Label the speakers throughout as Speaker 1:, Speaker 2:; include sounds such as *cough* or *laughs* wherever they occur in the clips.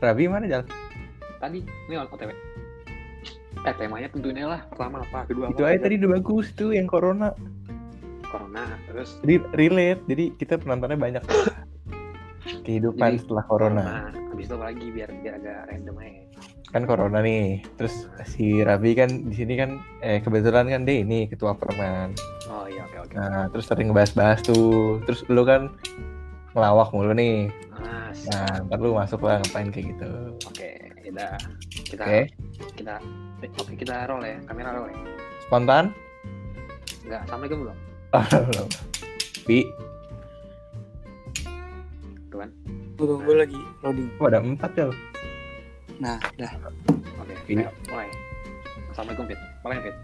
Speaker 1: Rabi mana Jal?
Speaker 2: Tadi ini OTW. Eh temanya tentuin aja lah. Pertama apa, kedua
Speaker 1: Itu
Speaker 2: apa,
Speaker 1: aja tadi udah bagus tuh yang corona.
Speaker 2: corona. Terus
Speaker 1: Re- relate. Jadi kita penontonnya banyak. Kehidupan
Speaker 2: Jadi,
Speaker 1: setelah corona.
Speaker 2: Nah, habis itu lagi biar biar agak random aja.
Speaker 1: Kan corona nih. Terus si Rabi kan di sini kan eh kebetulan kan dia ini ketua perman.
Speaker 2: Oh iya oke oke.
Speaker 1: Nah, terus sering ngebahas-bahas tuh. Terus lu kan ngelawak mulu nih.
Speaker 2: Mas.
Speaker 1: Nah, ntar lu masuk lah ngapain kayak gitu.
Speaker 2: Oke, kita kita kita eh, oke kita roll ya, kamera roll ya.
Speaker 1: Spontan?
Speaker 2: Enggak, assalamualaikum belum?
Speaker 1: Oh, *laughs* belum. Bi,
Speaker 2: Tuh kan.
Speaker 3: Tunggu gue lagi loading.
Speaker 1: kok ada empat ya?
Speaker 3: Nah, dah.
Speaker 2: Oke,
Speaker 1: Ini.
Speaker 2: ayo, mulai. Assalamualaikum Fit. Mulai Fit.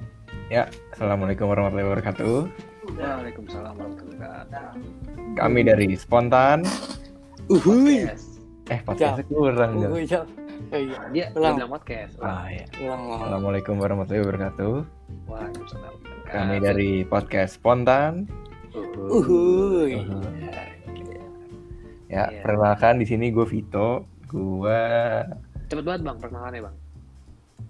Speaker 1: Assalamualaikum warahmatullahi wabarakatuh.
Speaker 2: Waalaikumsalam warahmatullahi wabarakatuh.
Speaker 1: Kami dari Spontan.
Speaker 3: Uhuy.
Speaker 2: Podcast.
Speaker 1: Eh, podcastnya kurang.
Speaker 3: Uhuy. Oh iya,
Speaker 2: Dia
Speaker 3: Ulang.
Speaker 2: bilang podcast.
Speaker 1: Ah, ya.
Speaker 3: ulang ulang.
Speaker 1: Assalamualaikum warahmatullahi wabarakatuh.
Speaker 2: Waalaikumsalam.
Speaker 1: Kami dari podcast Spontan.
Speaker 3: Uhuy.
Speaker 1: Uh-huh.
Speaker 2: Iya.
Speaker 1: Ya, perkenalkan di sini gue Vito. Gue
Speaker 2: Cepet banget bang perkenalannya bang.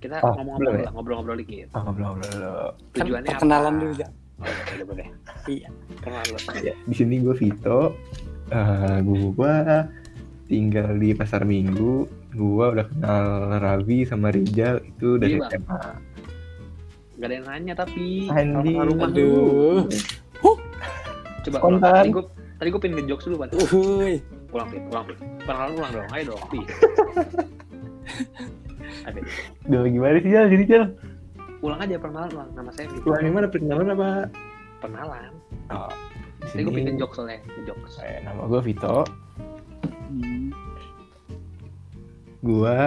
Speaker 2: Kita
Speaker 1: Oh,
Speaker 2: ngomong-ngomong
Speaker 1: ya?
Speaker 2: lah, ngobrol-ngobrol dikit.
Speaker 1: oh, ngobrol-ngobrol dulu.
Speaker 3: Kan
Speaker 2: Tujuannya
Speaker 3: perkenalan
Speaker 2: apa?
Speaker 3: dulu, Jal.
Speaker 2: Oh, iya, boleh.
Speaker 3: Iya.
Speaker 2: Kenalan dulu.
Speaker 1: Ya, di sini gue Vito. Eh, gue tinggal di Pasar Minggu. Gue udah kenal Ravi sama Rijal itu dari
Speaker 2: Iya.
Speaker 1: SMA.
Speaker 2: Gak ada yang nanya tapi. Kalau rumah dulu.
Speaker 3: Aduh.
Speaker 2: Coba
Speaker 1: Spontan.
Speaker 2: ulang. Tadi gue tadi gue pengen ngejokes dulu pan.
Speaker 3: Uhuy.
Speaker 2: Ulang Fit, ulang Fit. Perkenalan ulang dong. Ayo dong. *laughs* Ayo, Fit.
Speaker 1: Udah gimana sih Jal? Jadi Jal?
Speaker 2: Ulang aja perkenalan ulang nama saya Fit.
Speaker 1: Ulang gimana perkenalan apa?
Speaker 2: Perkenalan.
Speaker 1: Oh, di
Speaker 2: Tadi gue pengen
Speaker 1: sini
Speaker 2: ngejokes soalnya. Ngejokes.
Speaker 1: eh, nama gue Vito.
Speaker 3: Hmm.
Speaker 1: Gue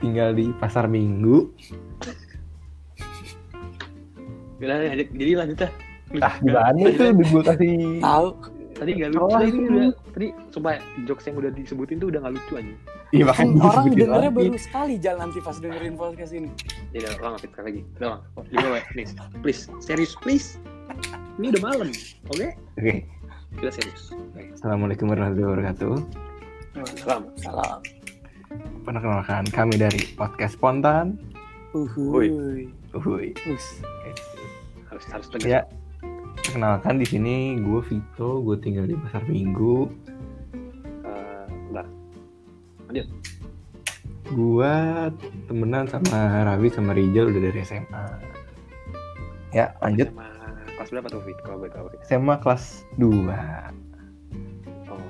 Speaker 1: tinggal di Pasar Minggu.
Speaker 2: Udah, jadi jadi lanjut dah.
Speaker 1: Ah, gimana itu udah gue kasih
Speaker 3: Tahu.
Speaker 2: Tadi gak lucu.
Speaker 1: Oh,
Speaker 2: Tadi
Speaker 1: itu.
Speaker 2: udah, tadi sumpah jokes yang udah disebutin tuh udah gak lucu aja.
Speaker 1: Iya
Speaker 3: Kan
Speaker 1: makanya
Speaker 3: orang dengernya
Speaker 1: lagi.
Speaker 3: baru sekali Jal nanti pas dengerin podcast ini.
Speaker 2: Jadi udah ulang sekali lagi. Ulang. Oh, di bawah, please. Please, serius please. Ini udah malam. Oke?
Speaker 1: Oke.
Speaker 2: Kita serius. Oke.
Speaker 1: Assalamualaikum warahmatullahi wabarakatuh.
Speaker 2: Salam.
Speaker 3: Salam.
Speaker 1: Perkenalkan kami dari podcast Spontan.
Speaker 3: Uhuy.
Speaker 1: Uhuy.
Speaker 3: Us.
Speaker 2: Harus harus tegas.
Speaker 1: Ya. Perkenalkan di sini gue Vito, gue tinggal di Pasar Minggu.
Speaker 2: Bentar.
Speaker 1: Gue temenan sama Ravi sama Rijal udah dari SMA. Ya, lanjut.
Speaker 2: Sama kelas berapa tuh Fit? Kalau boleh tahu.
Speaker 1: SMA kelas 2.
Speaker 2: Oh.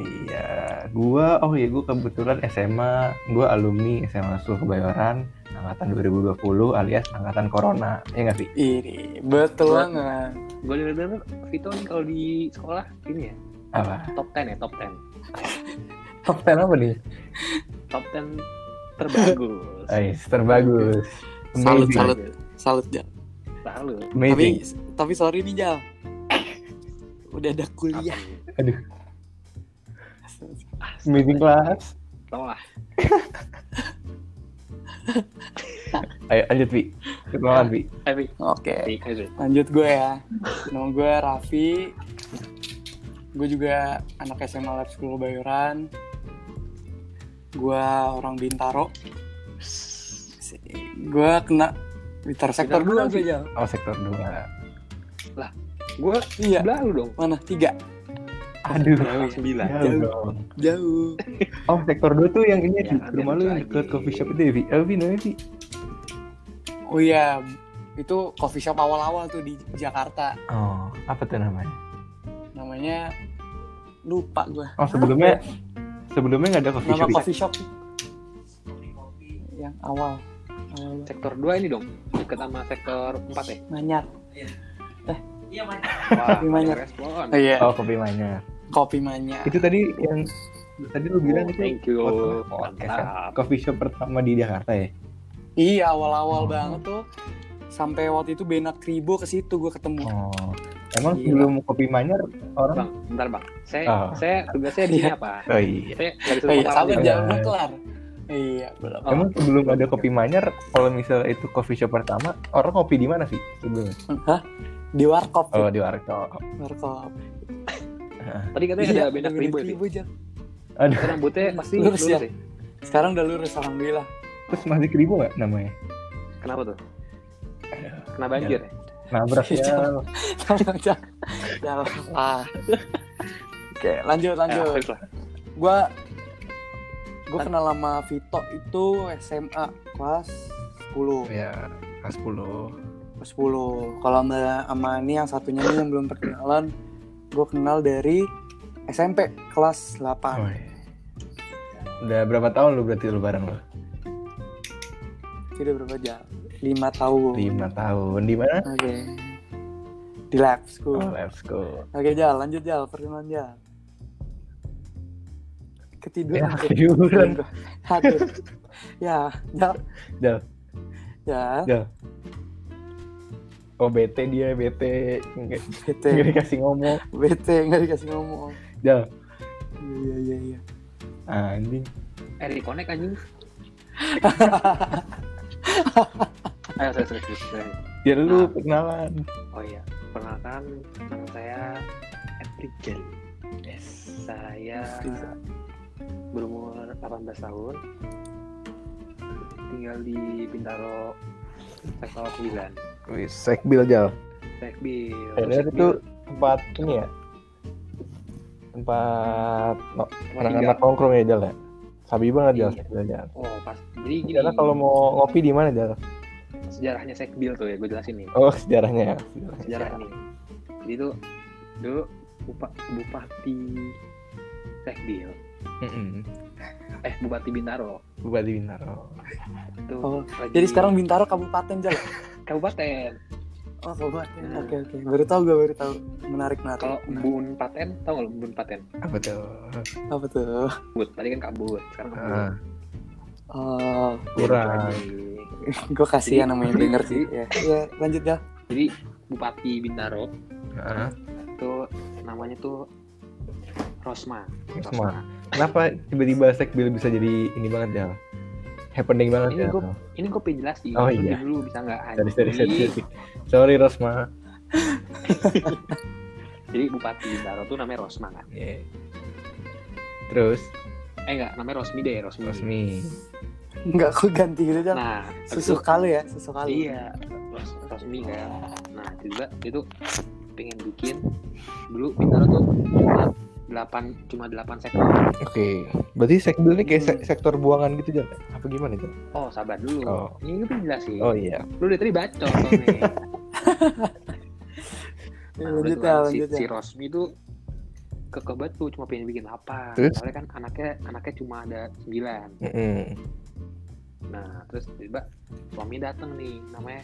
Speaker 1: Iya, gua oh iya gua kebetulan SMA, gua alumni SMA Sul Kebayoran angkatan 2020 alias angkatan corona. Ya nggak sih?
Speaker 3: Ini betul banget.
Speaker 2: Gue denger denger Vito nih kalau di sekolah ini ya
Speaker 1: Apa?
Speaker 2: top 10 ya top 10 *laughs*
Speaker 1: Top 10 apa nih?
Speaker 2: top 10 terbagus. *laughs*
Speaker 1: Ais, terbagus.
Speaker 3: Salut,
Speaker 1: Amazing.
Speaker 3: salut. Salut Jal.
Speaker 2: Lalu
Speaker 3: Tapi
Speaker 1: Amazing.
Speaker 3: tapi sorry nih Jal. Udah ada kuliah.
Speaker 1: Aduh, amazing class.
Speaker 2: Tau lah. *laughs*
Speaker 1: Ayo lanjut, Vi. Kenalan, Vi.
Speaker 2: Tapi
Speaker 3: Oke. Lanjut gue ya. Nama gue Raffi. Gue juga anak SMA Lab School Bayoran. Gue orang Bintaro. Gue kena Bintaro sektor
Speaker 2: Bintaro
Speaker 3: 2 gue Jal.
Speaker 1: Oh, sektor 2.
Speaker 2: gue
Speaker 3: Iya.
Speaker 2: sebelah lu dong.
Speaker 3: Mana? Tiga.
Speaker 1: Aduh,
Speaker 2: Kelas 9.
Speaker 1: jauh
Speaker 3: Jauh.
Speaker 1: dong.
Speaker 3: Jauh.
Speaker 1: Oh, sektor 2 tuh yang ini
Speaker 2: Ya,
Speaker 1: di rumah lu yang deket coffee shop itu ya, Vi? Eh, Vi, namanya, Vi?
Speaker 3: Oh iya. Itu coffee shop awal-awal tuh di Jakarta.
Speaker 1: Oh, apa tuh namanya?
Speaker 3: Namanya lupa gue.
Speaker 1: Oh, sebelumnya sebelumnya nggak ada coffee
Speaker 3: Nama
Speaker 1: shop. ya?
Speaker 3: coffee shop yang awal. Awal
Speaker 2: Sektor 2 ini dong. Deket sama sektor 4 ya.
Speaker 3: Manyar.
Speaker 2: Wah,
Speaker 3: Gimana?
Speaker 2: ada respon.
Speaker 3: Oh iya.
Speaker 1: Oh, kopi manyar.
Speaker 3: Kopi Manyar.
Speaker 1: Itu tadi yang tadi lu bilang
Speaker 2: Oh,
Speaker 1: itu
Speaker 2: thank you.
Speaker 1: podcast coffee shop pertama di Jakarta ya?
Speaker 3: Iya awal-awal
Speaker 1: Oh.
Speaker 3: banget tuh sampai waktu itu Benak Kribo ke situ gue ketemu.
Speaker 1: Oh. Emang
Speaker 3: Gila.
Speaker 1: sebelum kopi manyar orang
Speaker 2: Bang, bentar bang. Saya
Speaker 1: Oh.
Speaker 2: saya tugasnya di sini
Speaker 3: Iya.
Speaker 2: apa?
Speaker 1: Oh iya.
Speaker 2: Saya
Speaker 3: Oh iya, sabar jangan belum kelar. Iya, belum.
Speaker 2: Oh.
Speaker 1: Emang sebelum ada kopi manyar, kalau misalnya itu coffee shop pertama, orang kopi di mana sih sebelumnya?
Speaker 3: Hah? Di warkop.
Speaker 1: Oh di warkop.
Speaker 3: Warkop. *laughs*
Speaker 2: Tadi katanya
Speaker 3: Iya,
Speaker 2: ada benak ribu ya.
Speaker 1: Aduh,
Speaker 2: rambutnya pasti
Speaker 3: Lurus
Speaker 2: lurus,
Speaker 3: ya?
Speaker 2: ya?
Speaker 3: Sekarang udah lurus alhamdulillah.
Speaker 1: terus masih keribu nggak namanya?
Speaker 2: Kenapa tuh? Kena banjir ya?
Speaker 1: Nabrak ya.
Speaker 3: Jangan jangan. Jangan. Ah. Oke, lanjut
Speaker 2: Ya,
Speaker 3: lanjut.
Speaker 2: Lah.
Speaker 3: Gua gua kenal sama Vito itu SMA kelas 10.
Speaker 1: Ya, kelas 10.
Speaker 3: Kelas 10. Kalau sama, sama ini yang satunya nih yang belum perkenalan, gua kenal dari SMP kelas 8.
Speaker 1: Oh, iya. Udah berapa tahun lu berarti lu bareng lu?
Speaker 3: Sudah berapa jam? 5 tahun.
Speaker 1: 5 tahun. Di mana?
Speaker 3: Oke. Di lab school.
Speaker 1: Oh, let's go.
Speaker 3: Oke, Jal, lanjut Jal, perkenalan Jal. Ketiduran.
Speaker 1: Ya, ketiduran.
Speaker 3: Aduh. ya, Jal.
Speaker 1: Jal,
Speaker 3: Ya,
Speaker 1: Jal. Oh, bete dia, bete. Nggak
Speaker 3: BT.
Speaker 1: nggak dikasih ngomong.
Speaker 3: BT nggak dikasih ngomong.
Speaker 1: Jal,
Speaker 3: Iya, iya, iya.
Speaker 1: anjing.
Speaker 2: Eh, reconnect anjing. *laughs* Ayo, saya, saya, saya.
Speaker 1: Ya lu
Speaker 2: Ah.
Speaker 1: perkenalan.
Speaker 2: Oh iya, perkenalkan nama saya Efrijan.
Speaker 1: Yes.
Speaker 2: Saya
Speaker 3: Efrijan.
Speaker 2: berumur 18 tahun. Tinggal di Bintaro sektor 9.
Speaker 1: Wih, sekbil Jal.
Speaker 2: Sekbil.
Speaker 1: Bener itu tempat ini ya? Tempat no, anak-anak nongkrong ya Jal ya? Sabi banget Jal,
Speaker 2: Iya.
Speaker 1: sekbil Jal.
Speaker 2: Oh, pas. Jadi gini.
Speaker 1: Karena kalau mau ngopi di mana Jal?
Speaker 2: Sejarahnya Sekbil tuh ya, gue jelasin nih.
Speaker 1: Oh, sejarahnya.
Speaker 2: Sejarah nih. Jadi tuh dulu Bupa- Bupati Sekbil.
Speaker 1: Mm-mm.
Speaker 2: Eh, Bupati Bintaro.
Speaker 1: Bupati Bintaro.
Speaker 2: Itu
Speaker 3: Oh,
Speaker 2: lagi
Speaker 3: Jadi sekarang Bintaro kabupaten Jal. *laughs*
Speaker 2: kabupaten.
Speaker 3: Oh, kabupaten. Oke, oke. Baru tahu gue, baru tahu. Menarik, menarik.
Speaker 2: Kalau. Bun Paten, tau gak lo Bun Paten?
Speaker 1: Apa tuh?
Speaker 3: Apa tuh?
Speaker 2: Bud, tadi kan kabut, sekarang kabut.
Speaker 1: Ah,
Speaker 3: Oh,
Speaker 1: kurang. *laughs*
Speaker 3: gue kasihan
Speaker 2: Jadi-
Speaker 3: namanya denger sih. Ya, ya lanjut ya.
Speaker 2: Jadi Bupati Bintaro itu namanya tuh Rosma.
Speaker 1: Rosma. Kenapa tiba-tiba sekbil bisa jadi ini banget Jal? Happening banget
Speaker 2: Ini
Speaker 1: ya?
Speaker 2: gua- Ini gue pengen jelasin.
Speaker 1: Oh, iya.
Speaker 2: dulu bisa nggak
Speaker 1: Sorry, sorry, sorry, sorry. Sorry Rosma. *laughs*
Speaker 2: Jadi Bupati Bintaro tuh namanya Rosma kan?
Speaker 1: Yeah. Terus
Speaker 2: Eh enggak, namanya Rosmi deh, Rosmi.
Speaker 1: Rosmi.
Speaker 3: Enggak, aku ganti gitu Jal.
Speaker 2: Nah,
Speaker 3: Susu kali ya, susu
Speaker 2: itu-
Speaker 3: kali.
Speaker 2: Iya, Ros Rosmi kan. Nah, juga dia tuh pengen bikin dulu Bintaro tuh cuma delapan cuma delapan sektor.
Speaker 1: Oke, berarti sekbil ini kayak
Speaker 3: Hmm.
Speaker 1: se- sektor buangan gitu Jal? Apa gimana Jal?
Speaker 2: Oh, sabar dulu.
Speaker 1: Oh.
Speaker 2: Ini gue pengen jelasin.
Speaker 1: Oh iya.
Speaker 2: Lu dari tadi bacot nih. *laughs* Nah, udah
Speaker 3: lanjut ya,
Speaker 2: kan, si,
Speaker 3: lanjut ya.
Speaker 2: si Rosmi tuh kekebet tuh cuma pengen bikin apa
Speaker 1: Terus?
Speaker 2: soalnya kan anaknya anaknya cuma ada sembilan
Speaker 1: Mm-mm.
Speaker 2: Nah terus tiba suami datang nih namanya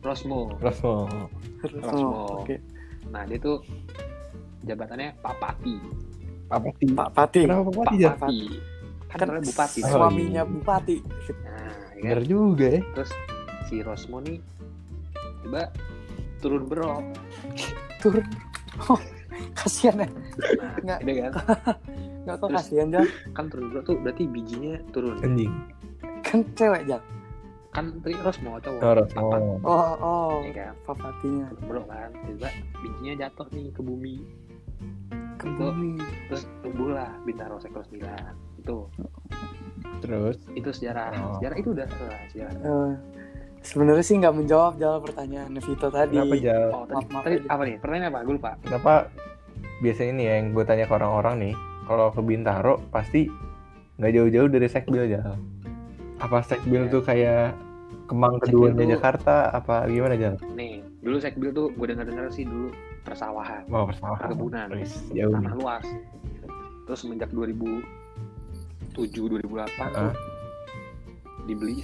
Speaker 2: Rosmo
Speaker 1: Rosmo.
Speaker 2: Rosmo.
Speaker 3: Oh, Oke.
Speaker 2: nah dia tuh jabatannya Pak Pati
Speaker 1: Apa sih?
Speaker 3: Pak Pati.
Speaker 1: Kenapa Pak
Speaker 2: Pak
Speaker 1: Pati Jal?
Speaker 2: Pati kan
Speaker 3: Kan
Speaker 2: namanya Bupati
Speaker 1: Oh,
Speaker 3: Suaminya
Speaker 1: iya.
Speaker 3: bupati.
Speaker 2: nah ya kan?
Speaker 1: Bener juga ya.
Speaker 2: terus si Rosmo nih tiba turun berok
Speaker 3: Turun. Oh, kasihan ya.
Speaker 2: nah
Speaker 3: Nggak.
Speaker 2: ini kan *laughs*
Speaker 3: Enggak kok kasihan Jal.
Speaker 2: kan turun berok tuh berarti bijinya turun
Speaker 1: Anjing.
Speaker 3: Kan cewek Jal.
Speaker 2: kan tadi Rosmo cowok
Speaker 1: Oh,
Speaker 3: Oh, oh.
Speaker 2: Ya kan
Speaker 3: Pak Patinya
Speaker 2: belum kan tiba bijinya jatuh nih ke bumi
Speaker 3: ke
Speaker 2: Itu.
Speaker 3: bumi.
Speaker 2: terus tumbuhlah Bintaro sektor 9 itu
Speaker 1: Terus?
Speaker 2: itu sejarah
Speaker 1: Oh.
Speaker 2: sejarah itu udah sejarah
Speaker 3: Eh, Sebenarnya sih nggak menjawab Jal pertanyaan Vito tadi.
Speaker 1: Kenapa Jal?
Speaker 2: oh tadi,
Speaker 3: Maaf, maaf
Speaker 2: tadi apa nih pertanyaan apa gue lupa
Speaker 1: Kenapa biasanya nih ya yang gue tanya ke orang-orang nih, kalau ke Bintaro pasti nggak jauh-jauh dari Sekbil Jal. Apa Sekbil
Speaker 2: Ya.
Speaker 1: tuh kayak Kemang keduanya
Speaker 2: tuh-
Speaker 1: Jakarta apa gimana Jal?
Speaker 2: nih dulu Sekbil tuh gue dengar dengar sih dulu persawahan
Speaker 1: Mau persawahan.
Speaker 2: Perkebunan.
Speaker 1: Jauh
Speaker 2: tanah luas terus semenjak 2007 2008 tuh
Speaker 1: Ah.
Speaker 2: dibeli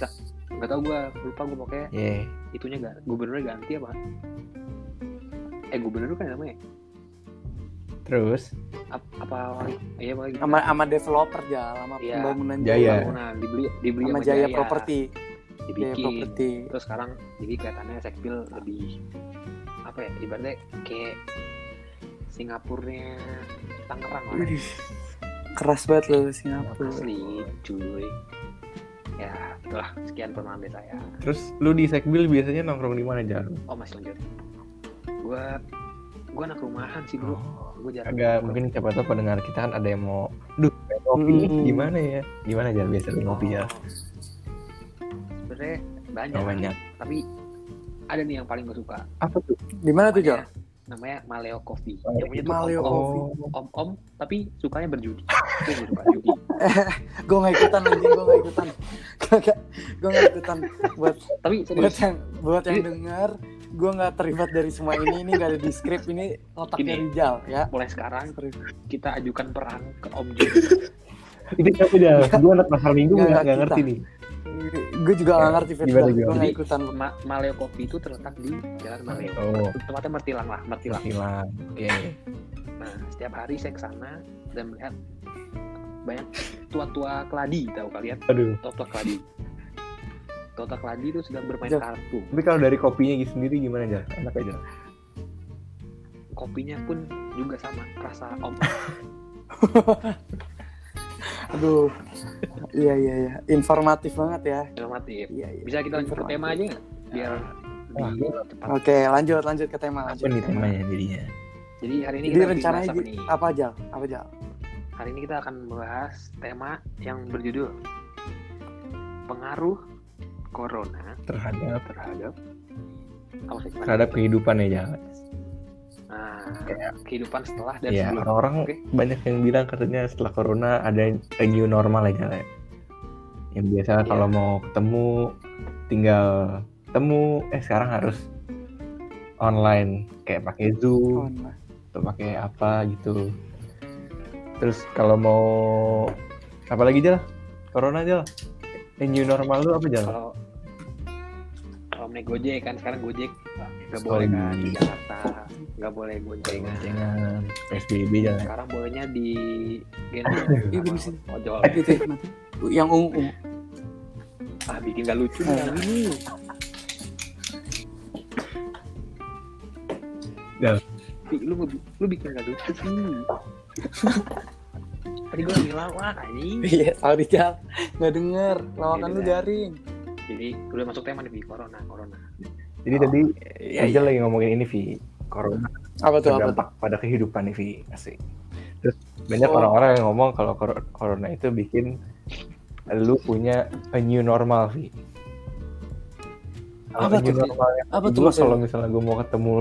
Speaker 2: nggak tahu gue lupa gue pokoknya
Speaker 1: Yeah.
Speaker 2: itunya gak gubernurnya ganti apa eh gubernur kan namanya
Speaker 1: Terus
Speaker 2: Ap- apa iya apa lagi
Speaker 3: Sama sama developer Jal, sama
Speaker 2: Iya.
Speaker 3: pembangunan
Speaker 1: Jaya.
Speaker 3: Jaya.
Speaker 2: bangunan dibeli dibeli
Speaker 3: Sama Jaya
Speaker 2: Jaya,
Speaker 3: Property. Jaya
Speaker 2: dibikin
Speaker 3: Property.
Speaker 2: terus sekarang jadi kelihatannya Sekpil lebih apa ya ibaratnya kayak Singapurnya Tangerang lah
Speaker 3: Keras banget loh Singapura.
Speaker 2: asli cuy ya itulah sekian permainan saya
Speaker 1: terus lu di Sekbil biasanya nongkrong di mana Jal?
Speaker 2: oh masih lanjut gua gue anak rumahan sih bro
Speaker 1: Oh.
Speaker 2: gue jarang
Speaker 1: Agak mungkin siapa tahu pendengar kita kan ada yang mau, duh ngopi nih,
Speaker 3: Hmm.
Speaker 1: gimana ya? Gimana aja biasa lu ngopi ya?
Speaker 2: sebenarnya banyak,
Speaker 1: Oh, banyak.
Speaker 2: tapi ada nih yang paling gue suka
Speaker 1: Apa tuh?
Speaker 3: Di mana tuh, Jal?
Speaker 2: namanya Maleo Coffee
Speaker 1: Maleo-
Speaker 2: yang punya tuh
Speaker 3: Maleo
Speaker 2: om,
Speaker 3: Coffee.
Speaker 2: om om tapi sukanya berjudi *laughs* itu gue suka judi *laughs*
Speaker 3: Gue gak ikutan anjing, gue gak ikutan. *laughs* Gue gak ikutan. Buat
Speaker 2: tapi
Speaker 3: buat yang buat yang dengar, gue nggak terlibat dari semua ini. Ini gak ada di skrip. Ini otaknya
Speaker 2: Gini.
Speaker 3: Rijal ya.
Speaker 2: mulai sekarang kita ajukan peran ke Om Judi
Speaker 1: Ini tapi dah, gue anak pasar minggu
Speaker 3: Nggak,
Speaker 1: nggak
Speaker 3: nggak
Speaker 1: nggak ngerti nih.
Speaker 3: Gue juga gak ngerti
Speaker 1: Gimana,
Speaker 3: Firza. Gue
Speaker 1: gimana?
Speaker 3: gak ikutan.
Speaker 2: Ma Maleo Coffee itu terletak di Jalan Maleo
Speaker 1: Oh,
Speaker 2: tempatnya Mertilang lah Mertilang
Speaker 1: hilang. Oke.
Speaker 2: nah setiap hari saya ke sana dan melihat banyak tua-tua keladi tahu kalian tua-tua keladi tua-tua keladi itu sedang bermain
Speaker 3: Jal.
Speaker 2: kartu
Speaker 1: Tapi kalau dari kopinya gitu sendiri gimana aja? Enak aja.
Speaker 2: kopinya pun juga sama rasa om *laughs*
Speaker 3: Aduh. Iya, iya, iya. Informatif banget ya.
Speaker 2: informatif
Speaker 3: Iya, iya.
Speaker 2: bisa kita lanjut ke tema aja nggak biar
Speaker 1: Wah,
Speaker 2: lebih cepat
Speaker 3: Oke, lanjut, lanjut ke tema.
Speaker 1: Apa
Speaker 3: Lanjut.
Speaker 1: nih temanya jadinya?
Speaker 2: jadi hari ini
Speaker 3: Jadi
Speaker 2: kita lagi
Speaker 3: rencananya
Speaker 2: apa nih
Speaker 3: apa aja? Apa aja?
Speaker 2: hari ini kita akan membahas tema yang berjudul pengaruh corona
Speaker 1: Terhadap
Speaker 2: terhadap apa sih?
Speaker 1: terhadap kehidupan ya.
Speaker 2: Nah,
Speaker 1: Kayak-
Speaker 2: kehidupan setelah dan
Speaker 1: Ya
Speaker 2: sebelum.
Speaker 1: orang-orang
Speaker 2: Oke.
Speaker 1: banyak yang bilang katanya setelah corona ada a new normal aja lah. Yang biasa
Speaker 2: Iya.
Speaker 1: kalau mau ketemu tinggal ketemu, eh sekarang harus online kayak pakai zoom
Speaker 3: nah.
Speaker 1: atau pakai apa gitu. Terus kalau mau apa lagi aja Corona aja lah. A new normal lu apa jalan?
Speaker 2: Kalau kalau naik Gojek kan sekarang Gojek nggak boleh kan di. Jakarta nggak boleh goncengan.
Speaker 1: Jangan PSBB jalan.
Speaker 2: Sekarang bolehnya di gendong *laughs*
Speaker 3: Iya,
Speaker 2: sama
Speaker 3: di sini.
Speaker 2: ojol.
Speaker 3: Gitu ya, mati. Yang ungu.
Speaker 2: Ah bikin gak lucu nih ini.
Speaker 1: Ya.
Speaker 2: Lu lu bikin gak lucu sih. *laughs* Tadi gue lagi lawak anjing.
Speaker 3: Iya, tahu Rijal. Nggak denger. Lawakan
Speaker 2: Iya,
Speaker 3: lu
Speaker 2: iya.
Speaker 3: garing.
Speaker 2: Jadi udah masuk tema nih corona, corona.
Speaker 1: Jadi tadi
Speaker 3: Iya,
Speaker 1: aja lagi ngomongin ini Vi. Corona
Speaker 3: Apa tuh? Apa tuh?
Speaker 1: pada kehidupan nih Vi. Asik. Terus banyak
Speaker 3: Oh.
Speaker 1: orang-orang yang ngomong kalau corona itu bikin lu punya a new normal Vi.
Speaker 3: Apa
Speaker 1: a new
Speaker 3: tuh,
Speaker 1: normal
Speaker 3: Apa tuh
Speaker 1: kalau misalnya gue mau ketemu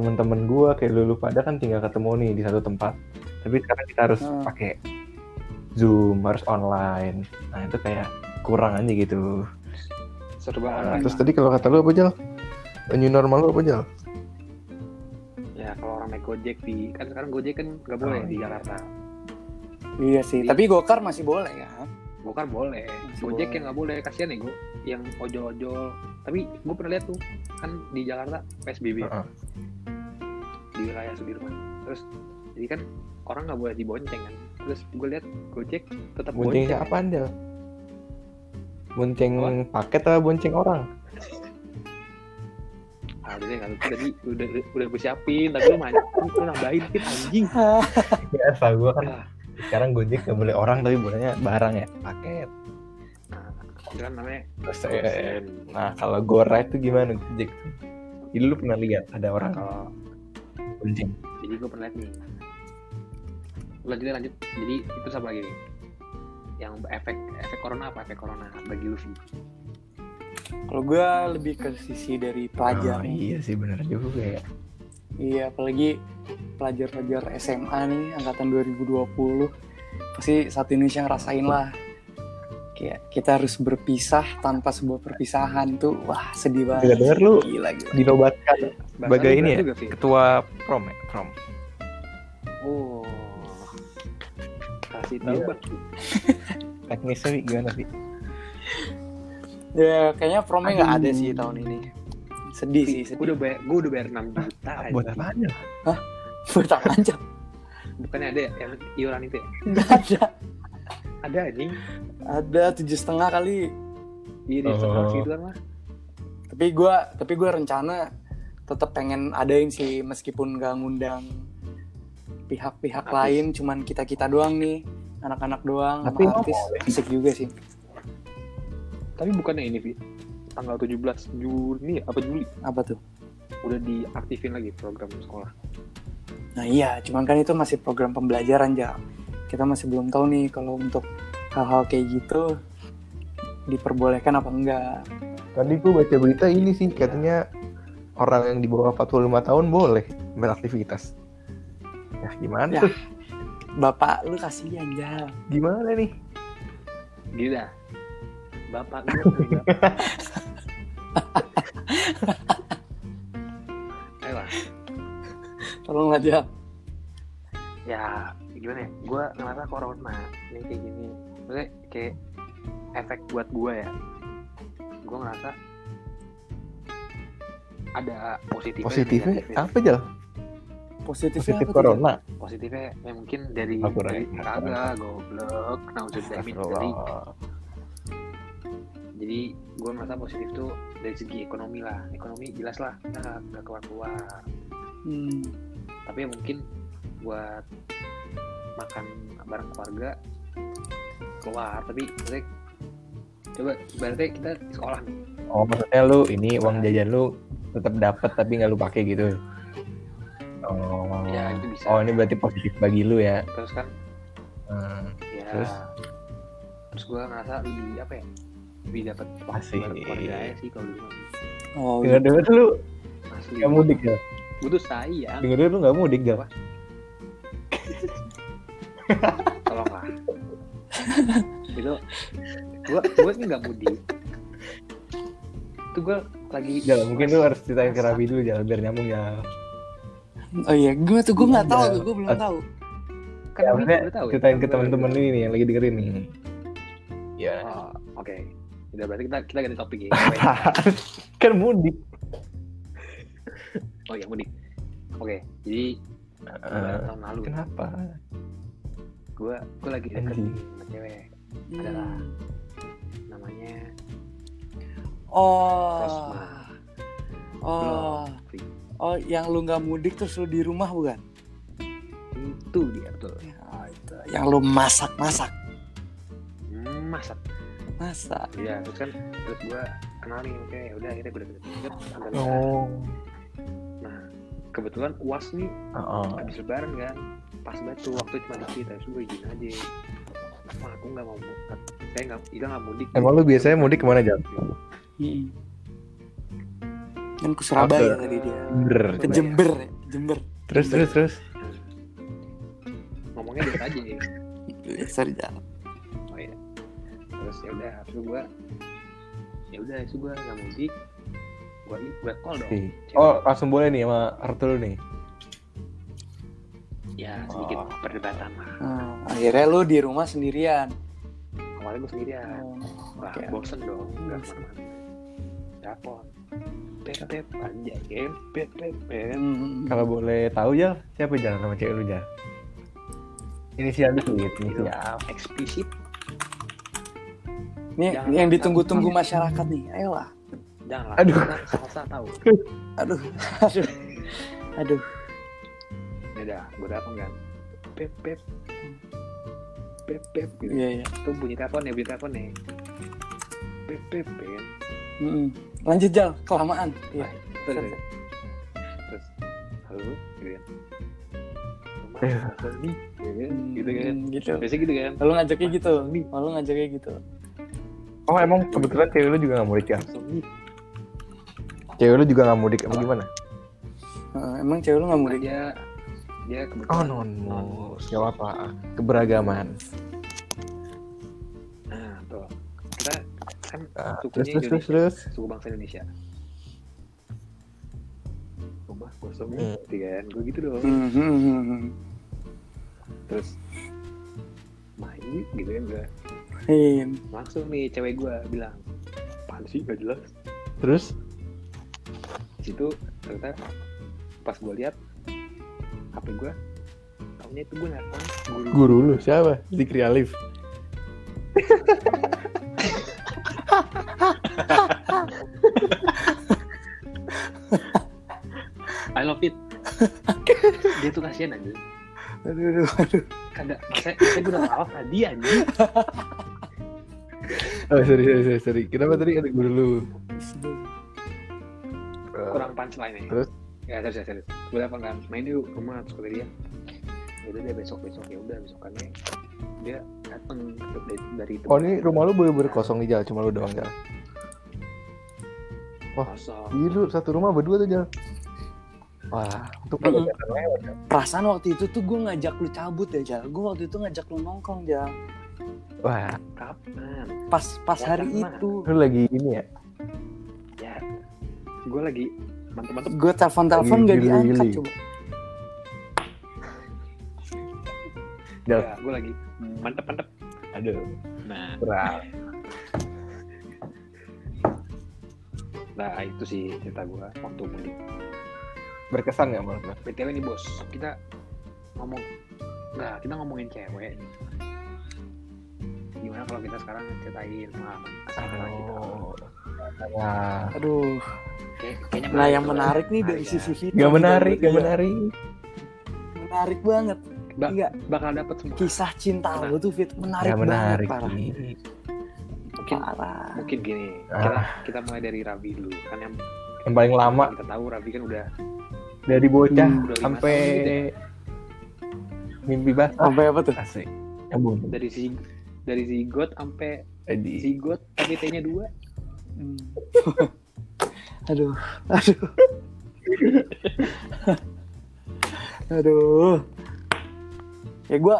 Speaker 1: temen-temen gue kayak lu, lu pada kan tinggal ketemu nih di satu tempat. Tapi sekarang kita harus
Speaker 3: Hmm.
Speaker 1: pakai Zoom, harus online. Nah itu kayak kurang aja gitu.
Speaker 2: Serba
Speaker 1: Nah, terus tadi kalau kata lu apa Jal? New normal lu apa Jal?
Speaker 2: Ya kalau orang naik Gojek di kan sekarang Gojek kan nggak boleh
Speaker 1: Oh,
Speaker 2: di
Speaker 1: iya.
Speaker 2: Jakarta.
Speaker 3: Iya sih. Tapi Gokar masih boleh kan?
Speaker 2: Gokar boleh.
Speaker 3: Masih
Speaker 2: Gojek
Speaker 3: boleh.
Speaker 2: yang nggak boleh. Kasihan ya gue yang ojol-ojol. Tapi gue pernah lihat tuh kan di Jakarta PSBB
Speaker 1: Heeh.
Speaker 2: di wilayah Sudirman. Terus jadi kan orang nggak boleh dibonceng kan. Terus gue lihat Gojek tetap
Speaker 1: Bonceng
Speaker 2: bonceng.
Speaker 1: apaan Jal? Bonceng
Speaker 2: Apa?
Speaker 1: paket atau bonceng orang?
Speaker 2: Ah, udah deh nggak. Tadi udah udah gue siapin. Tapi lu main, lu nambahin dikit anjing. *laughs*
Speaker 1: Biasa gue kan
Speaker 2: Ah,
Speaker 1: sekarang Gojek gak boleh orang tapi bolehnya barang ya paket.
Speaker 2: Kan namanya
Speaker 1: eh, nah kalau Gora itu gimana Gojek? Jadi lu pernah lihat ada orang
Speaker 2: kalau
Speaker 1: bonceng?
Speaker 2: jadi gue pernah lihat nih lanjut lanjut jadi itu apa lagi nih yang efek efek corona apa efek corona bagi lu Vi?
Speaker 3: Kalau gue lebih ke sisi dari pelajar.
Speaker 1: Oh, iya sih bener juga ya.
Speaker 3: Iya, apalagi pelajar-pelajar SMA nih angkatan 2020 pasti saat Indonesia ngerasain lah. Kayak kita harus berpisah tanpa sebuah perpisahan tuh, wah sedih banget.
Speaker 1: Dengar-dengar lu
Speaker 3: gila gila.
Speaker 1: Dinobatkan sebagai ini ya
Speaker 2: juga,
Speaker 1: ketua prom ya prom.
Speaker 2: oh kasih tahu
Speaker 1: Iya.
Speaker 2: Bang. *laughs*
Speaker 1: Teknisnya Wi, gimana sih?
Speaker 3: Ya kayaknya promnya nggak ada sih tahun ini. Sedih sih,
Speaker 2: gue
Speaker 3: sedih.
Speaker 2: udah bayar gue udah bayar 6 juta
Speaker 1: Buat
Speaker 2: anjing.
Speaker 1: apaan ya? *laughs*
Speaker 3: Buat apa aja?
Speaker 2: bukannya ada ya yang iuran itu ya
Speaker 3: Nggak ada.
Speaker 2: Ada anjing
Speaker 3: Ada tujuh setengah kali.
Speaker 2: iya di
Speaker 1: Oh.
Speaker 2: setengah gitu kan mah
Speaker 3: Tapi gua, tapi gua rencana tetap pengen adain sih meskipun nggak ngundang pihak-pihak lain, cuman kita kita doang nih, anak-anak doang,
Speaker 1: Tapi
Speaker 3: sama artis. Asik juga sih.
Speaker 2: tapi bukannya ini Vi tanggal 17 Juni apa Juli
Speaker 3: Apa tuh?
Speaker 2: udah diaktifin lagi program sekolah
Speaker 3: Nah iya, cuman kan itu masih program pembelajaran Jal. Kita masih belum tahu nih kalau untuk hal-hal kayak gitu diperbolehkan apa enggak.
Speaker 1: Tadi gue baca berita ini sih katanya orang yang di bawah 45 tahun boleh beraktivitas. Ya gimana
Speaker 3: Ya.
Speaker 1: tuh?
Speaker 3: Bapak lu kasihan Jal.
Speaker 1: Gimana nih?
Speaker 2: Gila. Bapak gue. *laughs* Ayolah.
Speaker 3: Tolong aja.
Speaker 2: ya gimana ya? Gue ngerasa corona ini kayak gini. Maksudnya kayak efek buat gue ya. Gue ngerasa ada positifnya
Speaker 1: Positifnya apa Jal?
Speaker 3: Positifnya
Speaker 1: Positif
Speaker 3: apa tuh,
Speaker 1: corona.
Speaker 2: positifnya ya mungkin dari
Speaker 1: Aku
Speaker 2: dari kagak goblok. Nah udah dari jadi gue merasa positif tuh dari segi ekonomi lah. Ekonomi jelas lah kita nggak keluar keluar
Speaker 3: Hmm.
Speaker 2: tapi ya mungkin buat makan bareng keluarga keluar tapi maksudnya coba berarti kita di sekolah nih
Speaker 1: Oh maksudnya lu ini uang jajan lu tetap dapat tapi nggak lu pakai gitu? Oh.
Speaker 2: ya itu bisa
Speaker 1: Oh ini berarti positif bagi lu ya?
Speaker 2: terus kan
Speaker 1: Hmm.
Speaker 2: ya
Speaker 1: Terus?
Speaker 2: terus, gue ngerasa lebih apa ya lebih dapat bareng keluarga sih kalau dulu
Speaker 3: Oh,
Speaker 1: Dengar dengar lu
Speaker 2: asli
Speaker 1: nggak mudik ya?
Speaker 2: gue tuh sayang
Speaker 1: Dengar dengar lu nggak mudik Jal?
Speaker 2: Tolonglah itu gue gue ini nggak mudik itu gue lagi
Speaker 1: Jal mungkin lu harus ceritain ke Rabi dulu Jal biar nyambung ya.
Speaker 3: oh iya, gue tuh gue nggak tahu
Speaker 1: Iya.
Speaker 3: tuh, gue belum tahu.
Speaker 2: kan
Speaker 1: Ya,
Speaker 2: Wi
Speaker 1: maksudnya
Speaker 2: udah tahu ya?
Speaker 1: ceritain ke
Speaker 2: Gua-
Speaker 1: teman-teman
Speaker 2: gua-
Speaker 1: lu ini yang lagi dengerin nih. Ya.
Speaker 2: Oh, oke. Udah berarti kita kita ganti topik ya. *laughs*
Speaker 1: kan mudik.
Speaker 2: oh ya mudik. Oke, jadi lebaran tahun lalu
Speaker 1: kenapa?
Speaker 2: Gue gue lagi deket nih sama cewek Adalah. namanya
Speaker 3: Oh.
Speaker 2: Rosma.
Speaker 3: Oh. Oh, yang lu nggak mudik terus lu di rumah bukan?
Speaker 2: Itu dia betul.
Speaker 3: Ya, itu. Yang lu masak-masak.
Speaker 2: Hmm, Masak.
Speaker 3: Masak.
Speaker 2: Iya, terus kan terus gue kenal nih oke udah akhirnya gue deket deket sampai lebaran.
Speaker 1: Oh.
Speaker 2: Nah, kebetulan uas nih
Speaker 1: Heeh.
Speaker 2: habis lebaran kan pas banget tuh waktu cuma dikit terus gue izin aja Wah, aku nggak mau mudik saya nggak kita nggak mudik
Speaker 1: Emang lu biasanya mudik ke mana Jal?
Speaker 3: Mm-mm. Kan ke Surabaya tadi dia.
Speaker 1: Jember.
Speaker 3: Ke Jember, ya, Jember.
Speaker 1: Terus terus terus.
Speaker 2: ngomongnya biasa aja ya
Speaker 3: Ya, sorry, Jal.
Speaker 2: oh iya terus ya udah terus gue ya udah itu gue nggak mudik gue gue call dong.
Speaker 1: Oh langsung boleh nih sama Arthur nih.
Speaker 2: Ya sedikit
Speaker 1: Oh.
Speaker 2: perdebatan lah
Speaker 3: Hmm, akhirnya lu di rumah sendirian.
Speaker 2: awalnya gue sendirian
Speaker 3: Oh,
Speaker 2: wah
Speaker 3: oke.
Speaker 2: bosen dong nggak
Speaker 3: Bosen.
Speaker 2: ke mana-mana dapet pep pep aja em pep pep pep
Speaker 3: Hmm.
Speaker 1: Kalau boleh tahu Jal, siapa Jal nama cewek lu Jal? Inisial dikit, inisial.
Speaker 2: eksplisit
Speaker 3: Ini
Speaker 2: Jangan
Speaker 3: yang ditunggu-tunggu masyarakat nih. Ayolah.
Speaker 2: janganlah
Speaker 1: Aduh.
Speaker 2: tahu
Speaker 3: Aduh. *laughs* Aduh. Aduh.
Speaker 2: Ya udah gue telepon kan pep pep pep pep gitu
Speaker 3: Iya, iya.
Speaker 2: tuh bunyi telepon ya bunyi telepon nih pep pep ya kan
Speaker 3: Mm-mm. Lanjut, Jal. Kelamaan. Iya.
Speaker 2: terus terus, terus halo gitu kan
Speaker 1: Iya.
Speaker 2: nih ya kan
Speaker 3: Hmm,
Speaker 2: gitu kan
Speaker 3: Gitu.
Speaker 2: biasa gitu kan
Speaker 3: Lalu ngajaknya gitu. Lalu ngajaknya gitu.
Speaker 1: Oh emang kebetulan cewek lu juga nggak mudik ya? Cewek lu juga nggak mudik, apa gimana?
Speaker 3: Heeh, emang cewek lu nggak mudik?
Speaker 2: Dia dia
Speaker 1: Oh
Speaker 2: kebetulan
Speaker 1: non mus, gak apa Keberagaman.
Speaker 2: nah tuh. Kita kan Sukunya
Speaker 1: terus terus terus terus.
Speaker 2: suku bangsa Indonesia. Rumah kosong nih
Speaker 1: Hmm.
Speaker 2: kan gue gitu dong
Speaker 3: Hmm, hmm, hmm,
Speaker 2: terus main gitu kan gue
Speaker 3: Iya.
Speaker 2: langsung nih cewek gue bilang apaan sih? Gak jelas.
Speaker 1: Terus?
Speaker 2: di situ ternyata pas gue lihat HP gue tahunya itu gue nelfon guru
Speaker 1: Guru lu siapa? Zikri Alif.
Speaker 2: I love it dia tuh kasihan aja
Speaker 3: Aduh, aduh, aduh.
Speaker 2: kagak saya, saya gue udah lawak tadi aja
Speaker 1: Oh sorry sorry sorry, sorry. Kenapa tadi ada guru lu?
Speaker 2: kurang punchline ya
Speaker 1: Terus?
Speaker 2: Ya ya serius. Serius gue telepon kan main yuk rumah terus kata dia ya udah deh besok besok ya udah besokannya. Dia dateng dari, dari
Speaker 1: Oh ini rumah lu bener-bener kosong nih Jal, cuma lu doang Jal.
Speaker 2: kosong.
Speaker 1: Iya lu satu rumah berdua tuh Jal. Wah, untuk ya.
Speaker 3: perasaan waktu itu tuh gue ngajak lu cabut ya Jal. Gue waktu itu ngajak lu nongkrong Jal.
Speaker 1: Wah,
Speaker 2: kapan?
Speaker 3: Pas pas
Speaker 2: Ya,
Speaker 3: hari
Speaker 2: sama.
Speaker 3: itu.
Speaker 1: Lu lagi ini ya.
Speaker 2: ya gue lagi mantep-mantep.
Speaker 3: Gue telepon telepon gak diangkat coba.
Speaker 2: Ya gue lagi. Mantep-mantep.
Speaker 1: Aduh,
Speaker 2: nah.
Speaker 1: Berat.
Speaker 2: nah itu sih cerita gue waktu mudik.
Speaker 1: Berkesan nggak menurut lu?
Speaker 2: btw nih bos. Kita ngomong nah kita ngomongin cewek nih. gimana kalau kita sekarang ceritain pengalaman asal kita
Speaker 3: Aduh
Speaker 2: Kayak, kayaknya
Speaker 3: nah yang menarik nih dari
Speaker 2: ya.
Speaker 3: sisi Fitri
Speaker 1: Gak menarik,
Speaker 3: Iya.
Speaker 1: gak menarik.
Speaker 3: menarik banget
Speaker 2: Ba-
Speaker 3: iya
Speaker 2: bakal dapet semua
Speaker 3: kisah cinta lu tuh Fit menarik,
Speaker 1: Gak menarik.
Speaker 3: banget
Speaker 1: Ki.
Speaker 2: mungkin
Speaker 3: parah
Speaker 2: mungkin gini
Speaker 1: Ah.
Speaker 2: kita kita mulai dari Rabi dulu kan yang
Speaker 1: Yang paling lama
Speaker 2: kita tahu Rabi kan udah
Speaker 1: dari bocah
Speaker 3: Hmm.
Speaker 1: Sampai
Speaker 2: gitu ya.
Speaker 1: mimpi basah.
Speaker 3: sampai apa tuh
Speaker 1: Asik. Nyambung.
Speaker 2: dari si dari zigot sampai
Speaker 1: Jadi
Speaker 2: zigot tapi T-nya dua
Speaker 3: Hmm. *laughs* aduh aduh. *laughs* Aduh. Ya gue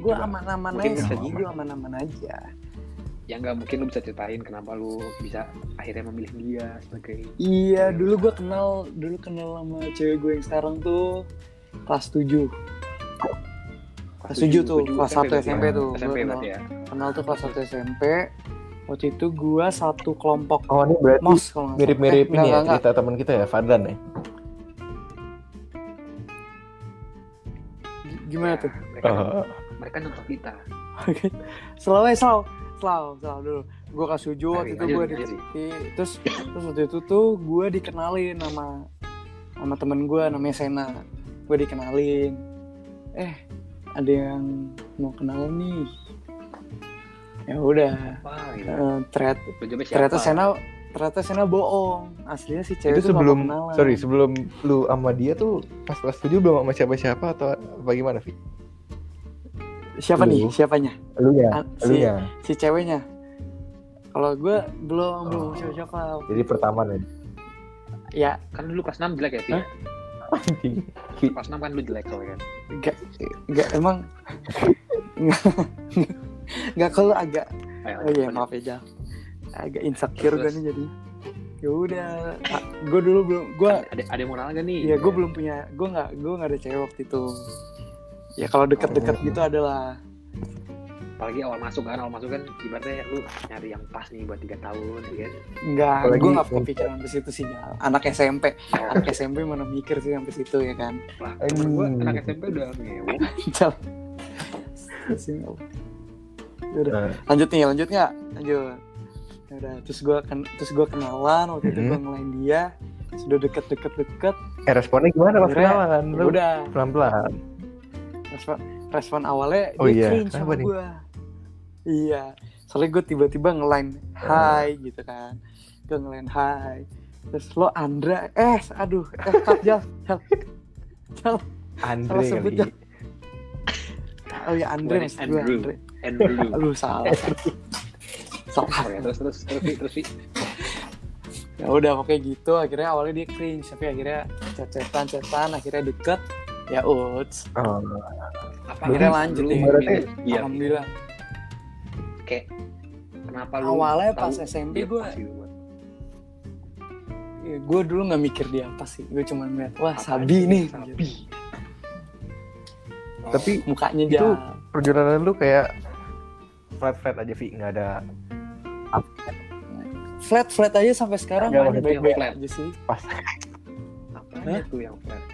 Speaker 3: gue aman-aman aja. gue aman-aman aja.
Speaker 2: Yang nggak mungkin lu bisa ceritain kenapa lu bisa akhirnya memilih dia sebagai
Speaker 3: iya dulu gue kenal dulu kenal sama cewek gue yang sekarang tuh kelas 7 Kelas tujuh tuh, kelas satu
Speaker 2: berarti
Speaker 3: SMP
Speaker 2: ya?
Speaker 3: tuh,
Speaker 2: SMP berarti ya.
Speaker 3: Kenal tuh kelas 1 SMP waktu itu gue satu kelompok
Speaker 1: Oh ini berarti
Speaker 3: mos kalau nggak salah.
Speaker 1: mirip-mirip
Speaker 3: Eh,
Speaker 1: ini ya
Speaker 3: nggak, nggak,
Speaker 1: cerita teman kita ya Fadlan ya.
Speaker 3: gimana tuh?
Speaker 2: Mereka,
Speaker 1: Oh,
Speaker 2: mereka nonton kita.
Speaker 3: Selalu eh, selalu selalu selalu dulu. Gue kelas 7 waktu itu gue diketin terus terus waktu itu tuh gue dikenalin sama sama temen gue namanya Sena. Gue dikenalin. Eh ada yang mau kenal nih ya udah
Speaker 2: gitu.
Speaker 3: eh, ternyata
Speaker 2: Lu siapa?
Speaker 3: ternyata Sena ternyata Sena bohong aslinya si cewek
Speaker 1: itu
Speaker 3: tuh nggak mau
Speaker 1: sebelum
Speaker 3: kenalan.
Speaker 1: sorry sebelum lu sama dia tuh pas kelas tujuh belum sama siapa-siapa atau bagaimana Vi?
Speaker 3: siapa nih
Speaker 1: Lu.
Speaker 3: siapanya
Speaker 1: Lu ya,
Speaker 3: Ah,
Speaker 1: lu
Speaker 3: si-
Speaker 1: ya.
Speaker 3: si ceweknya kalau gue belum belum
Speaker 1: Oh.
Speaker 3: siapa siapa
Speaker 1: Jadi pertama nih.
Speaker 3: ya
Speaker 2: kan dulu kelas 6 jelek ya?
Speaker 1: Anjing.
Speaker 2: kelas 6 kan lu jelek soalnya kan
Speaker 3: Gak, gak emang *laughs* Gak kalau agak
Speaker 2: Ayo,
Speaker 3: Oh iya maaf ya Jal. Agak insecure gue nih jadi. Ya udah. Gue dulu belum gue
Speaker 2: ada ada yang mau nanya nih?
Speaker 3: Ya gue belum punya gue nggak gue nggak ada cewek waktu itu. Ya kalau deket-deket
Speaker 1: Oh.
Speaker 3: gitu adalah.
Speaker 2: Apalagi awal masuk kan awal masuk kan ibaratnya lu nyari yang pas nih buat tiga tahun ya kan?
Speaker 3: Nggak
Speaker 1: Apalagi-
Speaker 3: gue nggak kepikiran ke situ sih Jal. Anak SMP anak SMP mana mikir sih sampai situ ya kan?
Speaker 2: Lah
Speaker 1: Anjing.
Speaker 2: anak SMP udah ngewo *laughs*
Speaker 3: Jal. Sini, udah
Speaker 1: Nah,
Speaker 3: lanjut nih lanjut nggak? Lanjut udah terus gue ken terus gue kenalan waktu itu
Speaker 1: Mhm.
Speaker 3: gue ngelain dia. Sudah deket deket deket.
Speaker 1: Eh responnya gimana? Pas kenalan? Lu
Speaker 3: udah
Speaker 1: pelan-pelan.
Speaker 3: respon respon awalnya
Speaker 1: Oh
Speaker 3: dia
Speaker 1: iya,
Speaker 3: cringe
Speaker 1: kenapa
Speaker 3: sama
Speaker 1: nih?
Speaker 3: gue iya. Soalnya gue tiba-tiba ngelain hai gitu kan. Gue ngelain hai terus lo Andra eh aduh. Eh jal jal. *laughs* Jal.
Speaker 1: Andre
Speaker 3: Salah sebut,
Speaker 1: kali.
Speaker 3: Oh ya Andre maksud gue. Andre
Speaker 2: Andrew.
Speaker 3: Aduh salah. *laughs* Salah.
Speaker 2: Terus terus terus terus
Speaker 3: ya udah pokoknya gitu. Akhirnya awalnya dia cringe tapi akhirnya chat-chatan chatan akhirnya deket. Ya uts.
Speaker 1: Oh,
Speaker 2: apa
Speaker 3: Akhirnya
Speaker 2: lu-
Speaker 3: lanjut
Speaker 2: lu
Speaker 3: nih.
Speaker 2: dia
Speaker 3: alhamdulillah.
Speaker 2: Kayak kenapa lu
Speaker 3: Awalnya pas SMP
Speaker 2: gitu buat.
Speaker 3: Ya, gue dulu nggak mikir dia apa sih. Gue cuma ngeliat wah
Speaker 2: apa
Speaker 3: sabi nih.
Speaker 2: Sabi.
Speaker 3: Gitu.
Speaker 1: Tapi
Speaker 3: mukanya
Speaker 1: Itu-
Speaker 3: dia
Speaker 1: perjalanan lu kayak flat-flat aja Vi, nggak ada
Speaker 3: flat flat aja sampai sekarang
Speaker 1: Nggak, maksudnya
Speaker 3: baik baik
Speaker 2: flat.
Speaker 3: aja sih.
Speaker 1: Pas.
Speaker 2: Apa tuh yang flat? *laughs*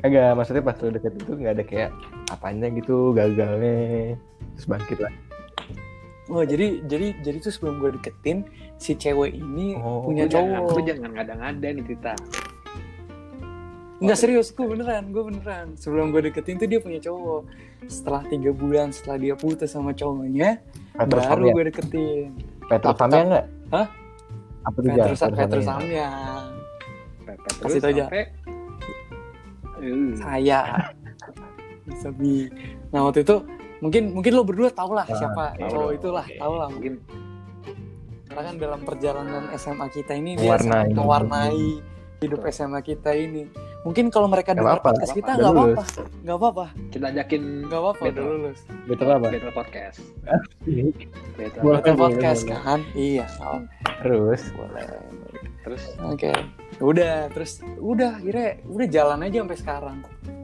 Speaker 1: Enggak, maksudnya pas lu deket itu nggak ada kayak apanya gitu, gagalnya, terus bangkit lah.
Speaker 3: oh jadi jadi jadi tuh sebelum gue deketin si cewek ini
Speaker 1: Oh,
Speaker 3: punya
Speaker 2: jangan
Speaker 3: cowok.
Speaker 2: lu jangan ngada-ngada nih cerita
Speaker 3: nggak serius gue beneran gue beneran. Sebelum gue deketin tuh dia punya cowok. Setelah tiga bulan setelah dia putus sama cowoknya
Speaker 1: Petrus
Speaker 3: baru gue deketin.
Speaker 1: Petrus Samya nggak?
Speaker 3: Hah?
Speaker 1: Apa tuh?
Speaker 3: Petrus Petrus Samya.
Speaker 2: Kepepet
Speaker 3: Kasih tau aja.
Speaker 2: Eh,
Speaker 3: saya. Bisa bi nah waktu itu mungkin mungkin lo berdua tau lah
Speaker 1: Ah,
Speaker 3: siapa cowok itulah
Speaker 1: oke.
Speaker 3: tau lah
Speaker 2: mungkin.
Speaker 3: karena kan dalam perjalanan SMA kita ini dia
Speaker 1: mewarnai.
Speaker 3: hidup SMA kita ini mungkin kalau mereka dengar podcast kita nggak apa-apa. nggak apa-apa.
Speaker 2: Kita ajakin
Speaker 3: nggak apa-apa
Speaker 2: Betul.
Speaker 3: lulus.
Speaker 1: Betul apa?
Speaker 2: Battle Podcast. *laughs*
Speaker 1: Boleh.
Speaker 3: Pakai podcast
Speaker 1: boleh.
Speaker 3: kan? Iya. Oh,
Speaker 1: Terus?
Speaker 3: Boleh.
Speaker 2: Terus?
Speaker 3: Oke. Udah terus udah akhirnya udah jalan aja sampai sekarang.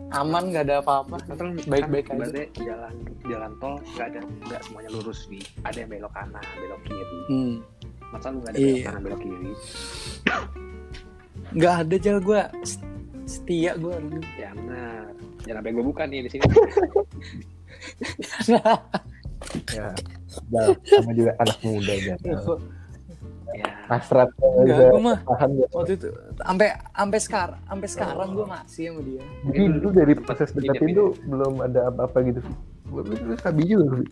Speaker 3: Aman nggak ada apa-apa.
Speaker 2: Kan
Speaker 3: Baik-baik
Speaker 2: kan
Speaker 3: aja.
Speaker 2: jalan jalan tol nggak ada nggak semuanya lurus nih ada yang belok kanan belok kiri.
Speaker 3: Hmm.
Speaker 2: masa lu nggak ada
Speaker 3: Iya.
Speaker 2: belok kanan belok kiri?
Speaker 3: Nggak ada jal. Gue setia gue
Speaker 2: ya benar jangan sampai gue buka nih di sini *laughs*
Speaker 1: ya, Jal, sama juga anak muda Jal.
Speaker 2: ya
Speaker 1: Hasrat
Speaker 3: Enggak, gue mah
Speaker 1: paham ya.
Speaker 3: waktu itu sampai sampai sekarang sampai sekarang gue masih sama dia
Speaker 1: Jadi dulu dari proses deketin tuh belum ada apa-apa gitu. Gue dulu sabi juga.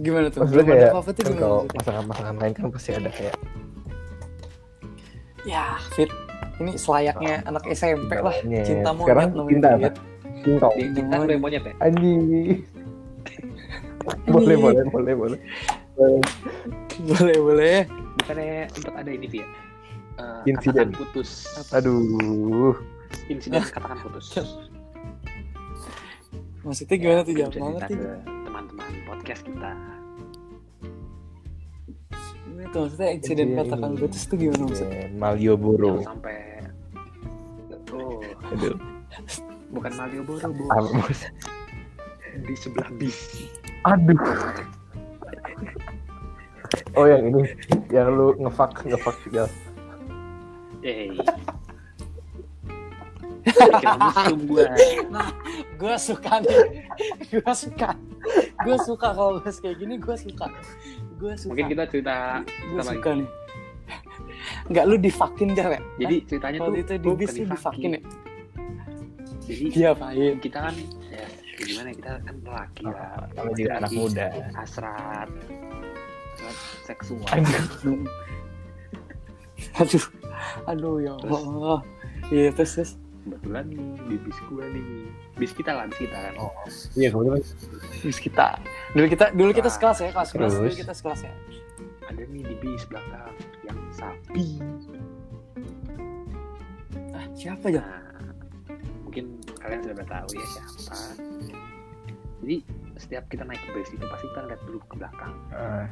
Speaker 3: Gimana tuh
Speaker 1: Maksudnya
Speaker 3: Belum ada apa-apa tuh
Speaker 1: kan
Speaker 3: gimana
Speaker 1: kalau
Speaker 3: maksudnya?
Speaker 1: pasangan-pasangan lain kan pasti ada kayak
Speaker 3: ya fit ini selayaknya anak SMP lah
Speaker 1: monyet.
Speaker 3: cinta monyet
Speaker 1: Sekarang
Speaker 3: namanya,
Speaker 1: cinta apa? Cinta.
Speaker 2: cinta yang monyet ya
Speaker 1: Anjing. *laughs* boleh, boleh, boleh, boleh.
Speaker 3: boleh boleh
Speaker 2: bukannya sempat ada ini Via Eh,
Speaker 1: Insiden.
Speaker 2: katakan putus
Speaker 1: Aduh.
Speaker 2: insiden *laughs* katakan putus
Speaker 3: maksudnya gimana tuh
Speaker 2: Mungkin
Speaker 3: jam
Speaker 2: bisa
Speaker 3: banget tuh
Speaker 2: teman-teman podcast kita
Speaker 3: Gimana tuh? Maksudnya insiden
Speaker 1: Insiden
Speaker 3: katakan
Speaker 1: ini.
Speaker 3: putus tuh gimana maksudnya
Speaker 1: Malioboro.
Speaker 2: Jangan sampai oh.
Speaker 1: Aduh.
Speaker 2: bukan Malioboro bu. Di sebelah bis.
Speaker 1: Aduh. Oh yang ini, yang lu ngefak ngefak ya.
Speaker 2: eh gue
Speaker 3: gue suka nih. Gue suka. Gue suka kalau bahas kayak gini gue suka gue suka
Speaker 2: mungkin kita cerita
Speaker 3: gue
Speaker 2: kita lagi.
Speaker 3: suka nih. Nggak lu divakin jar ya
Speaker 2: jadi ceritanya tuh
Speaker 3: itu di bis lu divakin ya
Speaker 2: jadi
Speaker 3: iya pahin
Speaker 2: kita kan ya gimana ya, kita kan lelaki lah.
Speaker 1: Sama juga anak muda.
Speaker 2: hasrat hasrat seksual.
Speaker 3: Aduh. Aduh. Ya Allah. Iya terus terus
Speaker 2: kebetulan nih di bis gue nih bis kita lah bis kita kan
Speaker 1: Oh. Iya kebetulan.
Speaker 3: terus kita dulu kita dulu kita sekelas ya kelas kelas dulu kita sekelas ya
Speaker 2: ada nih di bis belakang yang sapi
Speaker 3: ah siapa ya
Speaker 2: Nah, mungkin kalian sudah tahu ya siapa. Jadi setiap kita naik ke bis itu pasti kita lihat dulu ke belakang.
Speaker 1: Ah.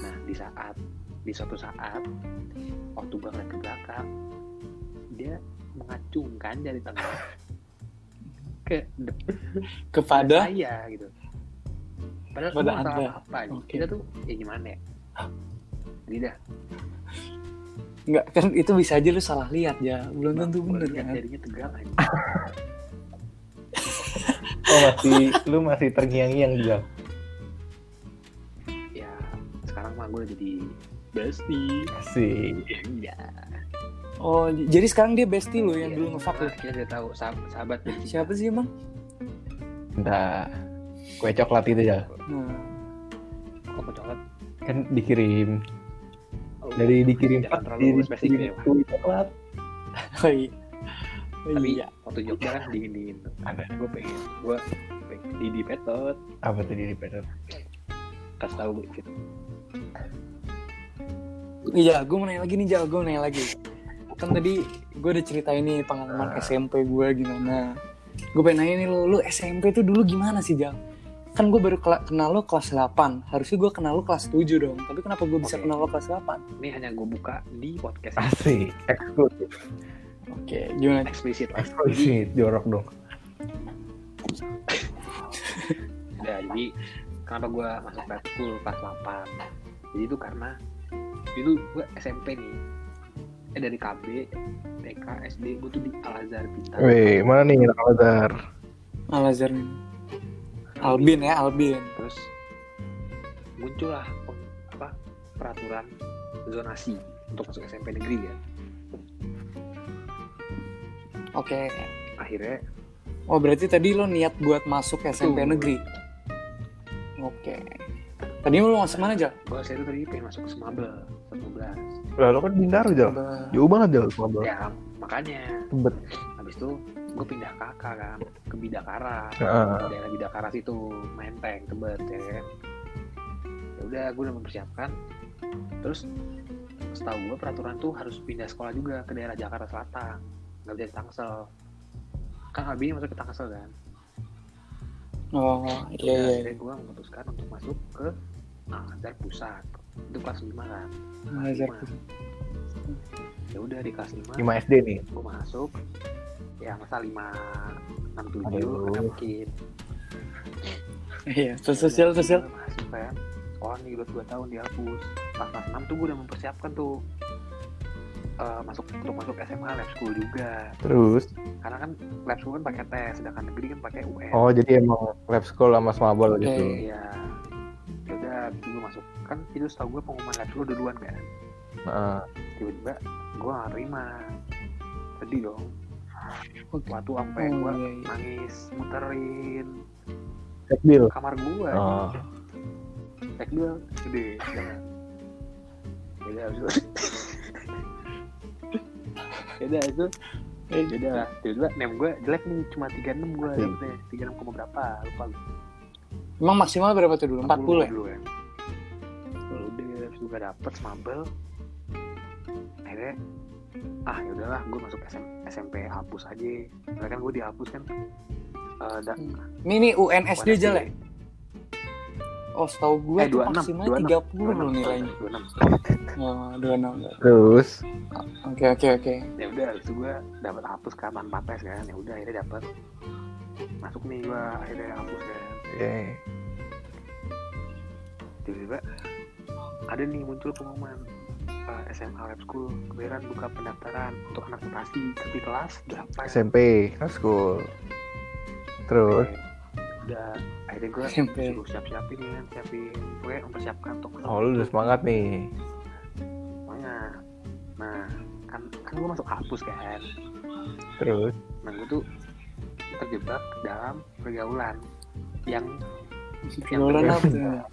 Speaker 2: Nah di saat di suatu saat waktu gue ngeliat ke belakang dia mengacungkan jari tengah *laughs* ke depan
Speaker 3: kepada
Speaker 2: saya gitu. Padahal
Speaker 3: Pada Anda.
Speaker 2: gitu.
Speaker 3: Oke.
Speaker 2: Kita tuh ya gimana ya? Jadi dah.
Speaker 3: nggak kan itu bisa aja lu salah lihat ya belum tentu bener kan
Speaker 2: jarinya tegang aja.
Speaker 1: Oh masih, lu masih terngiang-ngiang juga.
Speaker 2: Ya sekarang mah gue jadi bestie.
Speaker 1: Asik.
Speaker 2: Ya.
Speaker 3: Oh jadi sekarang dia bestie lu yang
Speaker 2: Iya.
Speaker 3: dulu ngefuck
Speaker 2: Nah, kita udah tahu sahabat,
Speaker 3: siapa sih emang
Speaker 1: Entah kue coklat itu ya.
Speaker 3: nah
Speaker 2: Kok coklat?
Speaker 1: Kan dikirim
Speaker 2: Oh,
Speaker 1: dari dikirim
Speaker 2: jangan
Speaker 1: Pak,
Speaker 2: terlalu spesifik ya,
Speaker 1: dikirim
Speaker 2: Pak.
Speaker 1: kue coklat.
Speaker 3: oh, iya. Oh,
Speaker 2: Tapi
Speaker 3: iya
Speaker 2: waktu Jogja kan dingin dingin tuh.
Speaker 1: Ada.
Speaker 2: Gue pengen, gue pengen di di petot.
Speaker 1: Apa tuh di Peter?
Speaker 2: Kasih tahu gitu.
Speaker 3: Iya, gue mau nanya lagi nih Jal, gue mau nanya lagi. Kan tadi gue udah ceritain nih pengalaman SMP gue gimana. Gue pengen nanya nih lo, lu SMP tuh dulu gimana sih Jal? Kan gue baru kela- kenal lo kelas 8, harusnya gue kenal lo kelas 7 dong. Tapi kenapa gue bisa
Speaker 2: Oke.
Speaker 3: kenal lo kelas 8?
Speaker 2: Ini hanya gue buka di podcast
Speaker 1: Asik. Eksklusif.
Speaker 3: Oke, gimana?
Speaker 2: eksplisit lah.
Speaker 1: Eksklusif. Jorok dong.
Speaker 2: ya, jadi kenapa gue masuk prep school kelas 8 Jadi itu karena itu gue SMP nih. Eh dari KB, TK, SD, gue tuh di Al Azhar Bintang.
Speaker 1: Weh, mana nih Al Azhar?
Speaker 3: Al-Azhar nih. Albin ya, Albin.
Speaker 2: terus muncullah peng- apa peraturan zonasi untuk masuk SMP negeri ya
Speaker 3: Oke.
Speaker 2: akhirnya
Speaker 3: Oh, berarti tadi lo niat buat masuk SMP
Speaker 2: Betul.
Speaker 3: negeri? Oke. Tadi lo masuk mana, Jal?
Speaker 2: gue saya itu tadi pengen masuk ke Semabel 19
Speaker 1: Lalu kan Bintaro.
Speaker 3: Tebet.
Speaker 1: Jauh banget jauh Mabel.
Speaker 2: ya makanya
Speaker 1: Tebet.
Speaker 2: habis itu gue pindah ke AK kan ke Bidakara
Speaker 1: Heeh.
Speaker 2: daerah Bidakara situ Menteng Tebet ya kan ya udah gue udah mempersiapkan terus setahu gue peraturan tuh harus pindah sekolah juga ke daerah Jakarta Selatan nggak bisa di Tangsel kan Abi masuk ke Tangsel kan
Speaker 3: Oh, iya iya.
Speaker 2: akhirnya gue memutuskan untuk masuk ke Azhar Pusat itu kelas 5 kan
Speaker 3: Azhar
Speaker 2: Lima. ya udah di kelas 5
Speaker 1: 5 SD nih.
Speaker 2: gue masuk ya masa 5 6 7
Speaker 1: Aduh.
Speaker 2: kan mungkin
Speaker 3: Iya, sosial sosial.
Speaker 2: Masuk kan sekolah nih udah 2 tahun dihapus pas kelas 6 tuh gue udah mempersiapkan tuh eh, masuk untuk masuk SMA lab school juga
Speaker 1: Terus
Speaker 2: karena kan lab school kan pakai tes sedangkan negeri kan pakai UN
Speaker 1: oh jadi emang lab school sama Smabel
Speaker 3: Oke.
Speaker 1: gitu.
Speaker 2: iya ya gue masuk kan itu setahu gue pengumuman lab school duluan kan
Speaker 1: Heeh.
Speaker 2: tiba-tiba gue gak terima sedih dong
Speaker 3: Oke.
Speaker 2: waktu sampai
Speaker 3: Oh,
Speaker 2: gue
Speaker 3: iya, iya.
Speaker 2: nangis muterin
Speaker 1: Tekbil.
Speaker 2: kamar gue
Speaker 1: Oh.
Speaker 2: tek dua gede ya udah habis itu ya udah itu ya udah lah tiba-tiba nem gue jelek nih cuma 36 gue
Speaker 1: Oke.
Speaker 2: dapetnya 36 koma berapa lupa gue
Speaker 3: Emang maksimal berapa tuh dulu? 40 ya?
Speaker 2: dulu ya Lalu gak dapet semabel akhirnya ah ya udahlah gue masuk SM, SMP hapus aja. Karena kan gue dihapus kan. Eh da,
Speaker 3: Ini UNSD aja lah. Oh, setahu gue
Speaker 2: eh
Speaker 3: tuh
Speaker 2: 26
Speaker 3: maksimal
Speaker 2: 26
Speaker 3: 30 loh nilainya.
Speaker 2: 26 *laughs*
Speaker 3: Oh, 26.
Speaker 1: Terus?
Speaker 3: Oke, oke, oke.
Speaker 2: ya udah itu gue dapat hapus kan tanpa tes kan. Ya udah akhirnya dapat masuk nih gue akhirnya hapus kan.
Speaker 1: Oke.
Speaker 2: tiba-tiba ada nih muncul pengumuman eh, SMA Lab School kebenaran buka pendaftaran untuk anak mutasi tapi kelas 8
Speaker 1: SMP lab school. Terus?
Speaker 2: Udah akhirnya gue
Speaker 3: SMP.
Speaker 2: suruh siap-siapin nih kan siapin gue mempersiapkan untuk
Speaker 1: oh lu udah semangat nih.
Speaker 2: semuanya nah kan kan gue masuk hapus kan.
Speaker 1: Terus?
Speaker 2: Nah gue tuh terjebak dalam pergaulan yang
Speaker 3: Pergaulan apa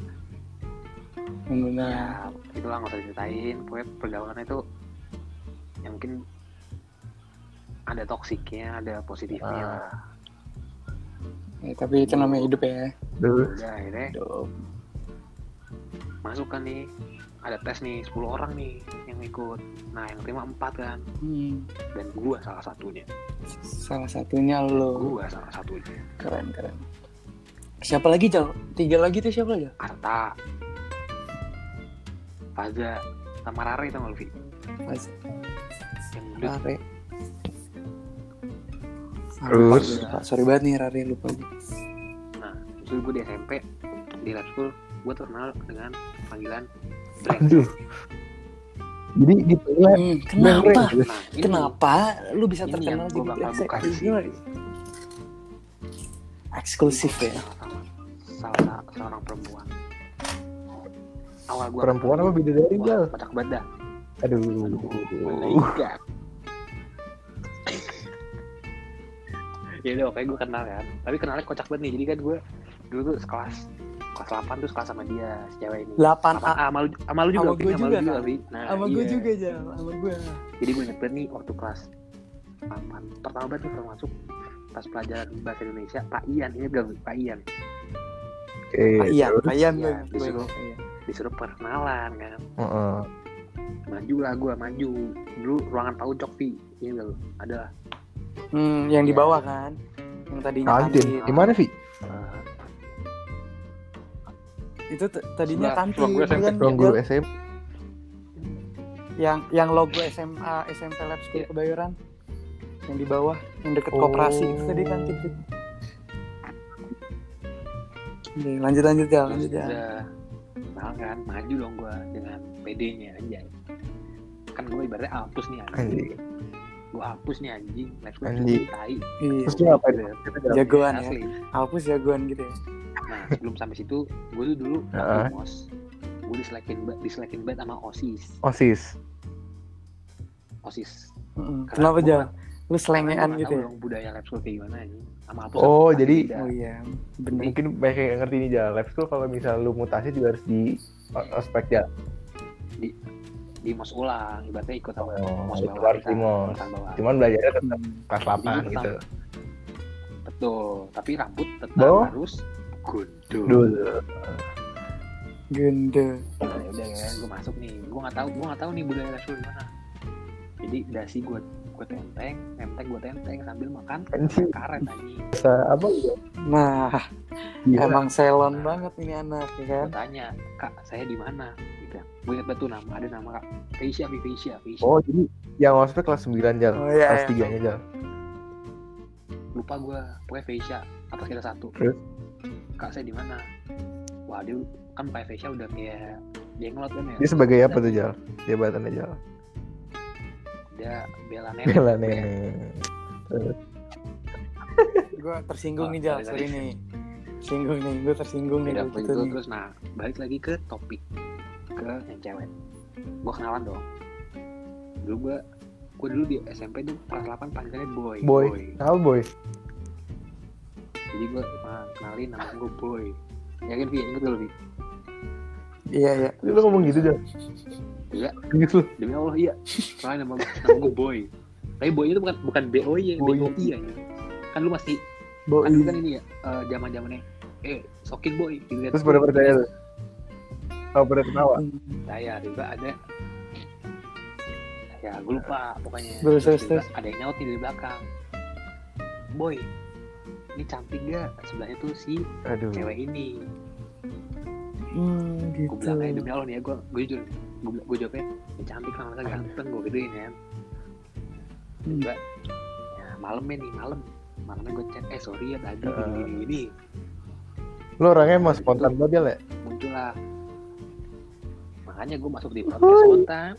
Speaker 3: Pergaulan.
Speaker 2: ya itulah nggak usah diceritain pokoknya pergaulannya itu yang mungkin ada toksiknya ada positifnya
Speaker 1: Ah.
Speaker 2: lah
Speaker 3: Ya, tapi itu namanya hidup ya.
Speaker 1: terus
Speaker 2: udah akhirnya
Speaker 3: Hidup.
Speaker 2: masuk kan nih ada tes nih 10 orang nih yang ikut nah yang terima 4 kan
Speaker 3: Hmm.
Speaker 2: dan gua salah satunya
Speaker 3: Salah satunya lo.
Speaker 2: gua salah satunya
Speaker 3: Keren, keren. Siapa lagi, Jal? Tiga lagi tuh siapa lagi?
Speaker 2: Arta Faza sama Rare tau gak lu Vi?
Speaker 3: Mas
Speaker 2: yang gendut
Speaker 3: Rare. Ah,
Speaker 1: Terus?
Speaker 3: lupa. Sorry banget nih Rare lupa gue.
Speaker 2: nah itu gue di SMP di lab school gue terkenal dengan panggilan Blank
Speaker 1: aduh. Jadi gitu.
Speaker 3: Hmm, kenapa?
Speaker 2: nah ini
Speaker 3: Kenapa lu bisa terkenal
Speaker 2: di sini.
Speaker 3: Eksklusif ya.
Speaker 2: sama salah seorang perempuan awal gue
Speaker 1: Perempuan apa bidadari Jal?
Speaker 2: Pecak badak
Speaker 1: Aduh.
Speaker 2: Malaikat. ya udah oke gue kenal kan tapi kenalnya kocak banget nih jadi kan gue dulu tuh sekelas kelas 8 tuh sekelas sama dia si cewek ini
Speaker 3: 8
Speaker 2: 8 A sama lu, sama lu juga
Speaker 3: Sama gua
Speaker 2: lu
Speaker 3: juga,
Speaker 2: juga
Speaker 3: kan?
Speaker 2: Nah,
Speaker 3: sama gue
Speaker 2: iya.
Speaker 3: juga Jal, sama gue.
Speaker 2: jadi gue inget banget nih waktu kelas 8 pertama banget nih pernah masuk pas pelajaran bahasa Indonesia Pak Ian ini bilang Pak Ian
Speaker 1: Oke.
Speaker 3: Pak Ian? Pak Ian
Speaker 2: Iya,
Speaker 3: tuh.
Speaker 2: disuruh.
Speaker 3: Iya.
Speaker 2: Disuruh perkenalan kan
Speaker 1: Heeh.
Speaker 2: maju lah gue maju dulu ruangan paucok Vi ini loh ada
Speaker 3: Hmm, yang di
Speaker 2: Iya.
Speaker 3: bawah kan. Yang tadinya
Speaker 1: Kantin.
Speaker 3: kantin.
Speaker 1: Di mana, Vi?
Speaker 2: uh,
Speaker 3: Itu tadinya kantin
Speaker 2: gue
Speaker 3: kan.
Speaker 1: Ruang guru
Speaker 3: Jal?
Speaker 1: SMP.
Speaker 3: yang yang logo SMA SMP Lab School
Speaker 2: Iya.
Speaker 3: Kebayoran yang di bawah yang deket
Speaker 1: Oh.
Speaker 3: koperasi itu tadi kantin tuh. Oke, lanjut lanjut ya, lanjut ya.
Speaker 2: Nah kan maju dong gue dengan PD-nya aja kan gue ibaratnya hapus nih anjing
Speaker 1: Anjing.
Speaker 2: gue hapus nih anjing let's go
Speaker 1: Anjing.
Speaker 2: tai
Speaker 3: Iya.
Speaker 1: Terus dia ngapain?
Speaker 3: Jagoan ya.
Speaker 2: Asli.
Speaker 3: Hapus jagoan gitu ya.
Speaker 2: nah sebelum sampai situ gue tuh dulu mos gue diselekin diselekin banget sama osis
Speaker 1: OSIS.
Speaker 2: osis
Speaker 3: Kenapa
Speaker 2: nggak-
Speaker 3: Lu selengean gitu ya?
Speaker 2: budaya lab school kayak gimana anjing sama hapus
Speaker 1: Oh, jadi-.
Speaker 3: Oh iya, bener.
Speaker 1: Mungkin banyak yang ngerti nih Jal. Lab school kalau misal lu mutasi juga harus di ospek ya.
Speaker 2: di di mos ulang ibaratnya ikut sama
Speaker 1: Oh,
Speaker 2: mos
Speaker 1: itu
Speaker 2: bawah
Speaker 1: harus di mos. Cuman belajarnya tetap
Speaker 2: Hmm.
Speaker 1: kelas
Speaker 2: Jadi
Speaker 1: 8
Speaker 2: gua
Speaker 1: gitu.
Speaker 2: betul tapi rambut tetap
Speaker 1: Oh.
Speaker 2: harus gundul
Speaker 1: Dulu.
Speaker 3: Gende.
Speaker 2: nah ya udah kan gue masuk nih gue nggak tahu gue nggak tahu nih budaya Rasul gimana jadi dasi gue gue tenteng tenteng gue tenteng sambil makan
Speaker 1: Anjing.
Speaker 2: karet aja
Speaker 1: Bisa apa gitu?
Speaker 3: Nah,
Speaker 1: Gila.
Speaker 3: emang selon banget ini anak ya kan.
Speaker 2: gue tanya kak saya di mana gitu gue ingat betul nama ada nama kak Feisha Bi Feisha Feisha
Speaker 1: Oh, jadi yang ospek kelas 9 Jal.
Speaker 3: Oh, iya,
Speaker 1: kelas
Speaker 3: iya.
Speaker 1: 3 nya Jal.
Speaker 2: lupa gue pokoknya Feisha atas kita satu
Speaker 1: Terus?
Speaker 2: kak saya di mana wah dia kan pakai Feisha udah kayak jenglot kan ya
Speaker 1: Dia sebagai apa tuh Jal? Jabatannya Jal.
Speaker 2: Dia bela nenek
Speaker 1: Bela
Speaker 2: Ya.
Speaker 1: nenek.
Speaker 3: Gue tersinggung
Speaker 2: Oh,
Speaker 3: nih Jal,
Speaker 2: sorry,
Speaker 3: nih. Tersinggung nih, gue tersinggung nih. Gitu nih.
Speaker 2: terus nah balik lagi ke topik ke yang cewek gue kenalan dong dulu gue gue dulu di SMP tuh kelas 8 panggilannya boy
Speaker 1: Boy. Apa boy?
Speaker 2: jadi gue kenalin nama gue boy ya kan Vi inget gak lu Vi
Speaker 3: Iya, iya.
Speaker 1: Lu ngomong gitu Jal.
Speaker 2: Iya.
Speaker 1: Gitu.
Speaker 2: demi Allah iya kenalin nama nama gue boy tapi boy itu bukan bukan BOY ya
Speaker 1: Boy.
Speaker 2: BOI ya kan lu masih
Speaker 3: Bo,
Speaker 2: kan dulu kan ini ya zaman zamannya eh sokin boy gitu
Speaker 1: Terus pada percaya lu. Oh, pada ketawa.
Speaker 2: saya juga ada ya gue lupa pokoknya
Speaker 3: Terus, terus,
Speaker 2: tiba-tiba ada yang nyaut nih dari belakang boy ini cantik gak sebelahnya tuh si
Speaker 1: Aduh.
Speaker 2: cewek ini
Speaker 3: Hmm,
Speaker 2: gue
Speaker 3: gitu.
Speaker 2: bilang aja demi Allah nih ya gue gue jujur gue gue jawabnya ini cantik lah masa ganteng gue gituin kan
Speaker 3: Hmm.
Speaker 2: juga ya malamnya nih malam malamnya gue chat eh sorry ya tadi
Speaker 1: Uh.
Speaker 2: gini gini gini
Speaker 1: Lu orangnya emang spontan banget ya?
Speaker 2: muncul lah makanya gue masuk di podcast spontan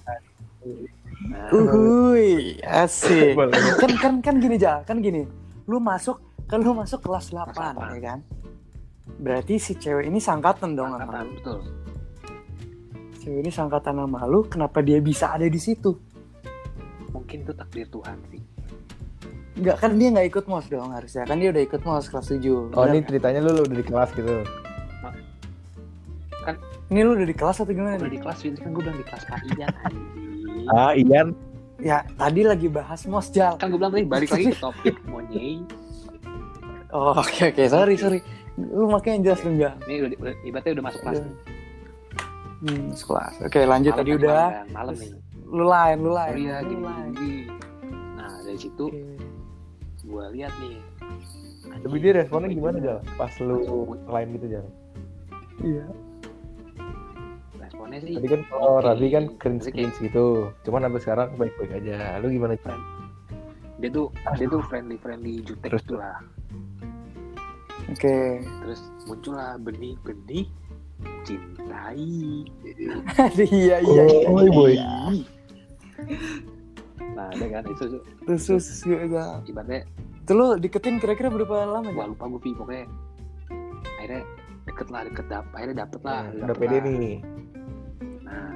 Speaker 2: nah,
Speaker 3: Uhuy, asik. Kan kan kan gini Jal, kan gini. Lu masuk kan lu masuk kelas 8,
Speaker 2: Kelas 8.
Speaker 3: ya kan? Berarti si cewek ini sangkatan dong sama lu.
Speaker 2: betul
Speaker 3: Cewek ini sangkatan sama lu, kenapa dia bisa ada di situ?
Speaker 2: mungkin itu takdir Tuhan sih
Speaker 3: Enggak kan dia nggak ikut mos dong harusnya. Kan dia udah ikut mos kelas 7.
Speaker 1: Oh, ini ceritanya lu, lu udah di kelas gitu.
Speaker 3: Ini lu udah di kelas atau gimana
Speaker 2: udah
Speaker 3: nih?
Speaker 2: di kelas ini kan gue bilang di kelas Pak Ian
Speaker 1: Ah, Ian.
Speaker 3: Ya, tadi lagi bahas mos Jal.
Speaker 2: kan gue bilang tadi balik lagi ke *laughs* topik monyet
Speaker 3: Oh, oke oke, sorry sorry. Lu makanya jelas dong Jal.
Speaker 2: ini udah, udah ibaratnya udah masuk kelas nih.
Speaker 3: Hmm, sekelas. Oke, lanjut
Speaker 2: Malam
Speaker 3: tadi
Speaker 2: kan,
Speaker 3: udah.
Speaker 2: malam, malam nih
Speaker 3: Lu lain, lu lain.
Speaker 2: oh iya gini gini nah dari situ
Speaker 3: Oke.
Speaker 2: gue lihat nih
Speaker 1: Tapi dia responnya gimana, Jal? Pas lu lain gitu, Jal?
Speaker 3: Iya.
Speaker 2: responnya sih
Speaker 1: Tadi kan kalau
Speaker 2: Oke.
Speaker 1: Rabi kan cringe cringe gitu. Cuman sampai sekarang baik-baik aja. Lu gimana? Jal?
Speaker 2: dia tuh dia tuh friendly friendly jutek
Speaker 1: Terus
Speaker 2: gitu lah
Speaker 3: Oke.
Speaker 2: terus muncullah benih-benih cintai *laughs*
Speaker 3: iya iya iya.
Speaker 1: Oh, boy.
Speaker 2: nah ada kan itu
Speaker 3: Terus terus ya.
Speaker 2: ibaratnya
Speaker 3: Itu lu deketin kira-kira berapa lama
Speaker 2: wah
Speaker 3: ya?
Speaker 2: lupa gue pokoknya akhirnya deket lah deket dap akhirnya dapet lah
Speaker 1: Udah
Speaker 2: dapet
Speaker 1: pede
Speaker 2: lah.
Speaker 1: nih.
Speaker 2: nah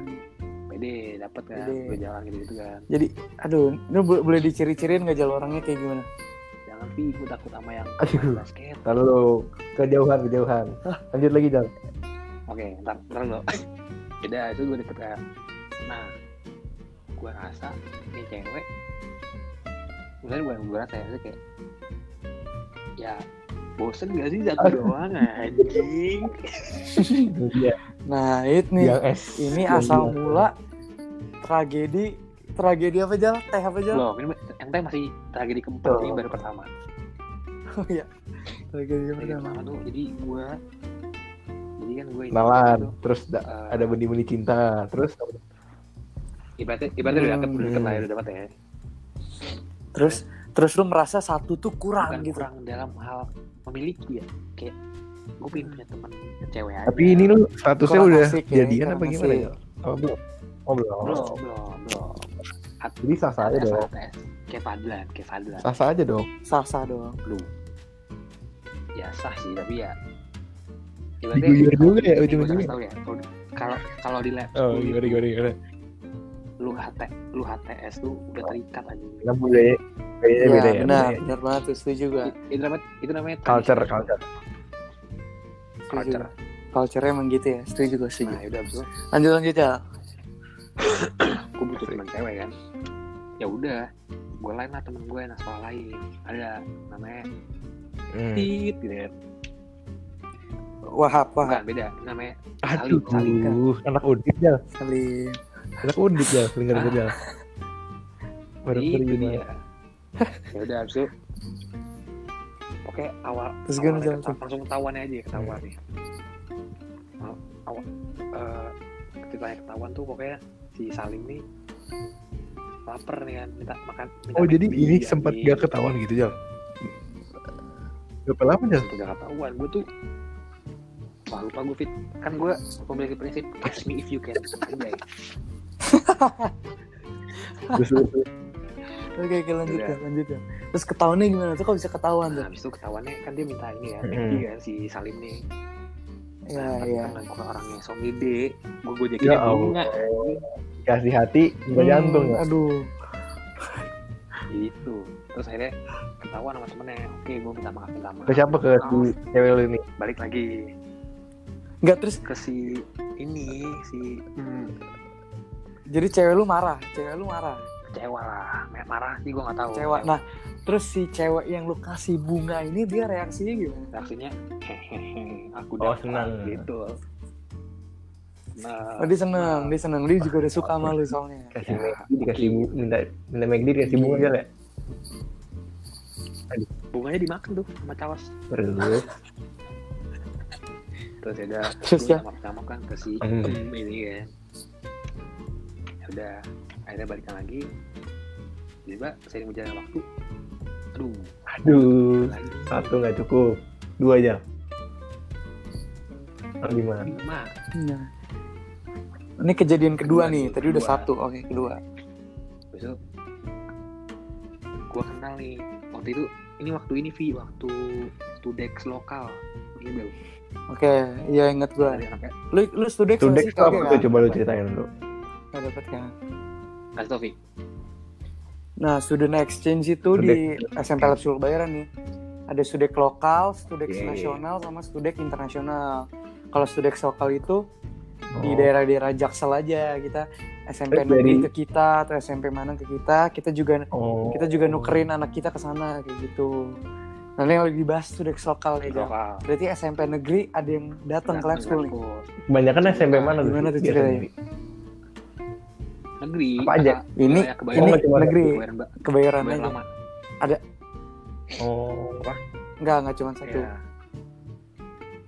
Speaker 2: pede dapet kan
Speaker 3: Pede.
Speaker 2: gue jalan gitu gitu kan
Speaker 3: Jadi, aduh, lu bo- boleh diciri-ciriin nggak jal orangnya kayak gimana?
Speaker 2: Vi gue takut sama yang
Speaker 1: Aduh.
Speaker 2: basket
Speaker 1: Lalu kejauhan, kejauhan. Lanjut lagi, Jal.
Speaker 2: oke ntar ntar lo *coughs* beda itu gue deket kan nah gue rasa nih cewek misalnya gue gue rasa ya kayak ya bosen gak sih satu doang anjing *laughs*
Speaker 1: Iya.
Speaker 3: Nah.
Speaker 1: Yang S.
Speaker 3: Ini
Speaker 1: Yang
Speaker 3: asal
Speaker 1: gila.
Speaker 3: mula tragedi tragedi apa jal? Teh apa jal?
Speaker 2: belum ini yang teh masih tragedi keempat ini
Speaker 1: Oh.
Speaker 2: baru pertama
Speaker 3: Oh iya. Tragedi
Speaker 2: tragedi
Speaker 3: pertama.
Speaker 2: pertama tuh jadi gue jadi kan gue
Speaker 1: Kenalan, terus da-
Speaker 2: Eh,
Speaker 1: ada benih-benih cinta, terus
Speaker 2: ibaratnya ibaratnya udah dapet udah
Speaker 1: Hmm.
Speaker 2: lah ya, udah dapet ya
Speaker 3: Terus terus lu merasa satu tuh kurang
Speaker 2: bukan
Speaker 3: gitu.
Speaker 2: kurang dalam hal memiliki ya kayak gue pengen punya teman cewek aja
Speaker 1: tapi ini lu statusnya
Speaker 3: Kurang
Speaker 1: udah
Speaker 3: asik ya,
Speaker 1: jadian apa gimana ya? Oh, belum. Oh, belum.
Speaker 2: belum belum belum
Speaker 1: Jadi sah-sah aja dong.
Speaker 2: Kayak Fadlan kayak Fadlan
Speaker 1: Sah-sah aja dong.
Speaker 3: Sah-sah doang.
Speaker 2: lu ya sah sih tapi ya
Speaker 1: Diguyur juga ya, ujung-ujungnya.
Speaker 2: tahu ya kalau- kalau kalau di lab
Speaker 1: Oh, gimana, gimana, gimana.
Speaker 2: lu HT lu HTS tuh udah terikat aja
Speaker 1: Nah, budaya,
Speaker 3: Iya,
Speaker 1: beda ya.
Speaker 3: benar, benar banget tuh setuju gua.
Speaker 2: Itu namanya itu namanya
Speaker 1: Culture,
Speaker 2: tradisi.
Speaker 1: culture.
Speaker 2: Culture
Speaker 3: Culture emang gitu ya. Setuju gua, setuju.
Speaker 2: nah udah abis itu
Speaker 3: Lanjut lanjut ya.
Speaker 2: Gue butuh teman cewek kan? Ya udah gue lain lah temen gue anak sekolah lain. Ada namanya
Speaker 1: Hmm.
Speaker 2: Tit gitu kan.
Speaker 3: Wahab,
Speaker 2: bukan
Speaker 3: Wahab.
Speaker 2: beda. Namanya
Speaker 1: Aduh,
Speaker 2: saling.
Speaker 1: anak undip ya,
Speaker 3: Salim.
Speaker 1: anak undip ya, dengar
Speaker 2: Ah.
Speaker 1: gue Baru
Speaker 2: itu dia. ya udah abis itu. Oke awal
Speaker 3: Terus
Speaker 2: keta- langsung ketahuan aja ya ketahuan nih. Awal, awal eh, ketika ketahuan tuh pokoknya si Salim nih lapar nih kan minta makan minta
Speaker 1: Oh jadi ini sempat
Speaker 2: anjing.
Speaker 1: gak ketahuan gitu Jal? Berapa lama Jal?
Speaker 2: Sampai gak ketahuan gue tuh Wah lupa gue fit Kan gue memiliki prinsip Catch me if you can Anjay
Speaker 1: terus.
Speaker 3: Oke, oke lanjut ya, lanjut ya. Terus ketahuannya gimana tuh? Kok bisa ketahuan
Speaker 2: Nah
Speaker 3: tuh?
Speaker 2: habis itu ketahuannya Kan dia minta ini ya
Speaker 1: Mm-mm.
Speaker 2: McD kan si Salim nih
Speaker 3: Ya,
Speaker 2: Nah,
Speaker 3: ya.
Speaker 2: Karena gue orangnya so ngide Gue gojekin
Speaker 1: Ya
Speaker 2: ya, bunga
Speaker 1: Allah. Kasih hati, jantung
Speaker 3: Hmm,
Speaker 1: ya?
Speaker 3: Aduh.
Speaker 2: Gitu Terus akhirnya Ketahuan sama temennya Oke gue minta maaf minta maaf
Speaker 1: Ke siapa ke si cewek lu ini?
Speaker 2: Balik lagi
Speaker 3: Enggak terus
Speaker 2: Ke si Ini Si hmm,
Speaker 3: jadi cewek lu marah, cewek lu marah.
Speaker 2: Kecewa lah Marah sih gue gak tahu
Speaker 3: Kecewa. Nah, terus si cewek yang lu kasih bunga ini dia reaksinya gimana?
Speaker 2: reaksinya hehehe aku
Speaker 1: Oh,
Speaker 2: dapat
Speaker 1: senang.
Speaker 2: gitu nah
Speaker 3: Oh, dia seneng, dia seneng. Dia juga udah suka sama lu soalnya.
Speaker 1: Kasih
Speaker 2: Ya,
Speaker 1: dikasih bu- minta minta McD dikasih bunga Jal ya?
Speaker 2: bunganya dimakan tuh sama cawas
Speaker 1: Terus,
Speaker 2: terus ya udah
Speaker 3: Terus ya?
Speaker 2: sama kan ke si
Speaker 1: Hmm.
Speaker 2: ini kan ya udah akhirnya balikan lagi tiba sering berjalan waktu aduh
Speaker 1: aduh, satu nggak cukup, dua aja. Atau gimana?
Speaker 2: lima
Speaker 3: Nah. Ini kejadian kedua,
Speaker 2: Kedua
Speaker 3: nih. Tadi udah
Speaker 2: kedua.
Speaker 3: satu. Oke, kedua.
Speaker 2: besok gue kenal nih waktu itu ini waktu ini Vi waktu studex lokal ini belum
Speaker 3: Oke, iya inget gua. Lu lu studi
Speaker 1: Tuh Dex tuh apa tuh? Coba lu ceritain dulu.
Speaker 3: Gak dapet kan?
Speaker 2: kasih tau Vi
Speaker 3: Nah, student exchange itu di SMP Lab Surabaya nih. Ada studek lokal, studek
Speaker 1: Oke.
Speaker 3: nasional, sama studek internasional. Kalau studek lokal itu di
Speaker 1: Oh.
Speaker 3: daerah-daerah Jaksel aja kita SMP
Speaker 1: dari-
Speaker 3: negeri ke kita atau SMP mana ke kita, kita juga
Speaker 1: Oh.
Speaker 3: kita juga nukerin anak kita ke sana kayak gitu. Nah, ini yang lagi dibahas studek lokal ya,
Speaker 2: lokal
Speaker 3: Berarti SMP negeri ada yang datang ke lab school nih.
Speaker 1: Kebanyakan SMP mana tuh?
Speaker 3: Gimana tuh ceritanya?
Speaker 1: Negeri. Apa aja?
Speaker 2: Kakak,
Speaker 3: Ini
Speaker 2: kebayoran.
Speaker 3: ini
Speaker 1: Oh, cuma
Speaker 3: negeri
Speaker 2: kebayoran, Kebayoran
Speaker 3: aja.
Speaker 2: lama
Speaker 1: Oh,
Speaker 3: Enggak, enggak cuma satu.
Speaker 2: ya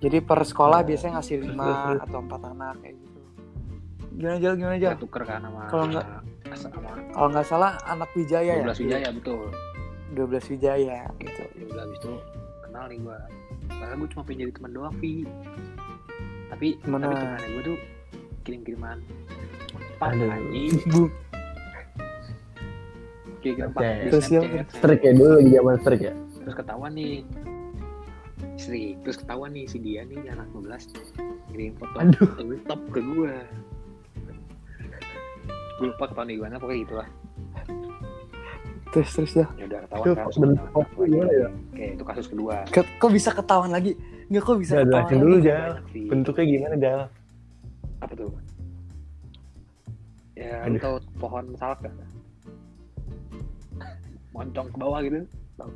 Speaker 3: Jadi per sekolah
Speaker 1: Oh.
Speaker 3: biasanya ngasih lima atau empat anak kayak gitu. Gimana Jal, gimana
Speaker 2: kita tuker kan sama
Speaker 3: Kalau nggak-
Speaker 2: sama
Speaker 3: Kalau nggak salah anak Wijaya ya?
Speaker 2: 12 Wijaya betul
Speaker 3: 12 Wijaya gitu.
Speaker 2: ya udah habis itu kenal nih gua padahal gua cuma pengen jadi teman doang Vi tapi
Speaker 3: Mana?
Speaker 2: tapi temannya gua tuh kirim
Speaker 1: Aduh.
Speaker 2: anjing
Speaker 1: Oke.
Speaker 2: di
Speaker 3: Terus ya?
Speaker 2: Snapchat.
Speaker 1: strik ya dulu lagi zaman strik ya.
Speaker 2: terus ketahuan nih istri terus ketahuan nih si dia nih anak 12 ngirim foto
Speaker 1: Aduh.
Speaker 2: top ke gua gue lupa ketahuan di mana pokoknya gitu lah
Speaker 3: terus terus ya.
Speaker 2: ya udah ketahuan kan
Speaker 1: foto gimana ya?
Speaker 2: oke itu kasus kedua
Speaker 3: Kok, kok bisa ketahuan lagi? Nggak kok bisa
Speaker 1: Nggak,
Speaker 3: ketahuan
Speaker 1: dulu.
Speaker 2: Vi.
Speaker 1: Bentuknya gimana Jal?
Speaker 2: apa tuh ya lu
Speaker 1: Aduh.
Speaker 2: tau pohon salak gak moncong ke bawah gitu Tahu.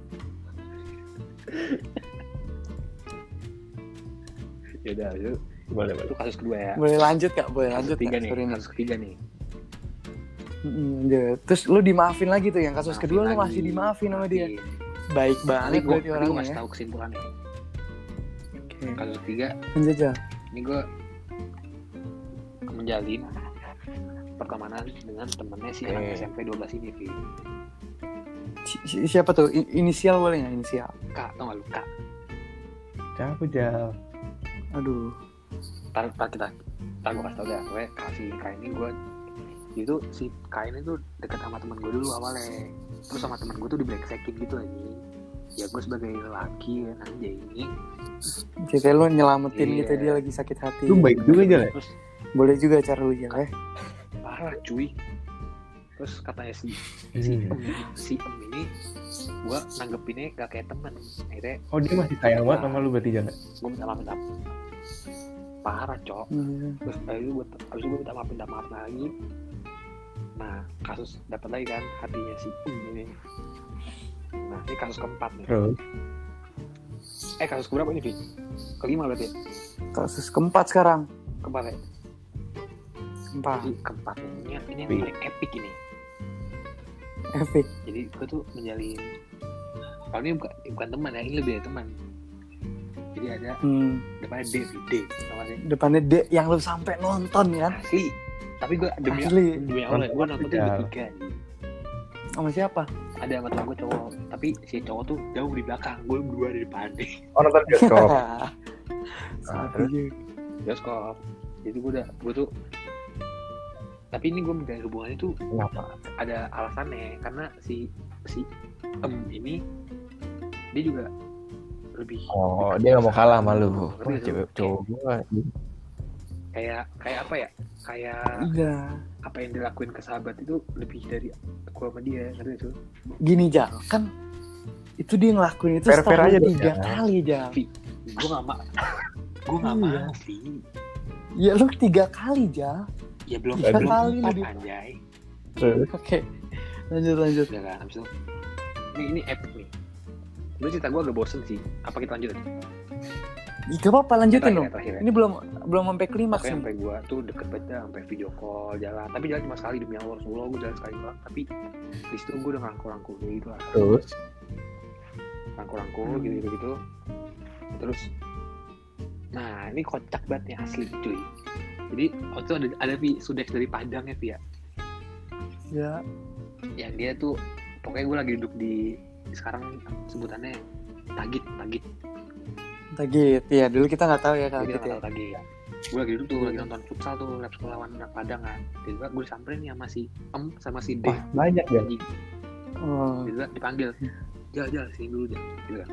Speaker 2: ya udah itu,
Speaker 1: Boleh, boleh.
Speaker 2: itu kasus kedua ya
Speaker 3: Boleh lanjut kak? Boleh
Speaker 2: kasus
Speaker 3: lanjut
Speaker 2: nih kasus ketiga nih
Speaker 3: Mm, lanjut. Terus lu dimaafin lagi tuh yang kasus
Speaker 2: Maafin
Speaker 3: kedua lu
Speaker 2: lagi.
Speaker 3: masih dimaafin sama dia. Baik banget
Speaker 2: gue
Speaker 3: berarti
Speaker 2: gue
Speaker 3: orangnya
Speaker 2: kasih
Speaker 3: ya.
Speaker 2: tahu kesimpulannya
Speaker 3: Oke.
Speaker 2: kasus ketiga
Speaker 3: Lanjut Jal.
Speaker 2: ini gue menjalin pertemanan dengan temennya si anak
Speaker 1: Oke.
Speaker 2: SMP 12 ini Vi.
Speaker 3: Si- si- siapa tuh? I- inisial boleh nggak inisial?
Speaker 2: kak tau gak lu kak
Speaker 1: Siapa Jal?
Speaker 3: Aduh.
Speaker 2: tar, tar kita tar gue kasih tau dah gue kasih kak ini gue itu si kak ini tuh deket sama temen gue dulu awalnya terus sama temen gue tuh di breaksekin gitu aja ya gue sebagai lelaki kan anjay ini
Speaker 3: Jadi lu nyelamatin
Speaker 2: Iya.
Speaker 3: gitu dia lagi sakit hati.
Speaker 1: Lu baik juga Jal ya?
Speaker 2: terus
Speaker 3: Boleh juga cara lu ya.
Speaker 2: Parah cuy terus katanya si si
Speaker 1: Hmm.
Speaker 2: em, si em ini gue nanggepinnya gak kayak temen akhirnya
Speaker 1: Oh dia masih sayang banget sama lu berarti Jal ya?
Speaker 2: gue minta maaf minta parah cok
Speaker 3: Hmm.
Speaker 2: terus abis itu gue abis itu gue minta maaf minta maaf lagi nah kasus dapat lagi kan hatinya si Um ini nah ini kasus keempat nih
Speaker 1: Terus.
Speaker 2: eh kasus keberapa ini Vi? kelima berarti?
Speaker 3: Kasus keempat sekarang.
Speaker 2: keempat ya
Speaker 3: Keempat.
Speaker 2: jadi keempat ini, ini yang paling epic ini
Speaker 3: Epic.
Speaker 2: jadi gue tuh menjalin kalau ini bukan, bukan teman ya ini lebih dari teman jadi ada
Speaker 3: Hmm.
Speaker 2: depannya D D sama sih
Speaker 3: Depannya D yang lu sampai nonton kan?
Speaker 2: asli tapi gue demi
Speaker 3: Asli.
Speaker 2: demi Allah gue nonton tuh bertiga nih.
Speaker 3: Sama siapa?
Speaker 2: ada sama temen gue cowok tapi si cowok tuh jauh di belakang gue berdua di depan
Speaker 1: Oh nonton bioskop. *laughs*
Speaker 3: Sama
Speaker 1: terus?
Speaker 2: bioskop jadi gue udah gue tuh tapi ini gue menjalin hubungan itu
Speaker 1: Kenapa?
Speaker 2: ada alasannya karena si si em ini dia juga lebih
Speaker 1: Oh dia nggak mau kalah sama lu.
Speaker 2: Tuh.
Speaker 1: cewek cowok gua.
Speaker 2: kayak kayak apa ya kayak
Speaker 3: Iya.
Speaker 2: apa yang dilakuin ke sahabat itu lebih dari gue sama dia ngerti tuh
Speaker 3: Gini Jal, kan itu dia ngelakuin itu
Speaker 1: Fair-fair
Speaker 3: setahun
Speaker 1: aja
Speaker 3: tiga
Speaker 1: Jal.
Speaker 3: kali Jal.
Speaker 2: gue gak mau gue gak
Speaker 3: Iya.
Speaker 2: mau Vi
Speaker 3: Ya lu tiga kali Jal.
Speaker 2: Ya belum
Speaker 3: Tiga
Speaker 2: belum
Speaker 3: kali
Speaker 2: empat
Speaker 3: di-
Speaker 2: anjay.
Speaker 3: Oke. Lanjut lanjut.
Speaker 2: udah kan itu ini ini epic nih Lu cerita gue agak bosen sih apa kita lanjut
Speaker 3: Ih, Gak apa-apa lanjutin dong.
Speaker 2: terakhir ya
Speaker 3: Ini belum belum sampai klimaks nih.
Speaker 2: sampai gue tuh deket banget dah, sampai video call jalan tapi jalan cuma sekali demi Allah Rasulullah gue jalan sekali doang tapi di situ gue udah rangkul-rangkul gitu lah
Speaker 1: Terus.
Speaker 2: rangkul-rangkul
Speaker 3: Hmm.
Speaker 2: gitu gitu gitu terus nah ini kocak banget nih asli cuy jadi waktu itu ada ada Vi Sudex dari Padang ya Vi ya
Speaker 3: Ya.
Speaker 2: yang dia tuh pokoknya gue lagi duduk di sekarang sebutannya tagit tagit
Speaker 3: Tagit. Ya dulu kita nggak tahu ya Tagit
Speaker 2: kita
Speaker 3: ya.
Speaker 2: nggak tahu tagit gue lagi duduk tuh lagi nonton futsal tuh lab sekolah lawan anak Padang kan tiba gue disamperin nih sama si Em sama si D
Speaker 1: Wah banyak ya.
Speaker 3: Oh.
Speaker 2: tiba dipanggil jal jal sini dulu jal gitu kan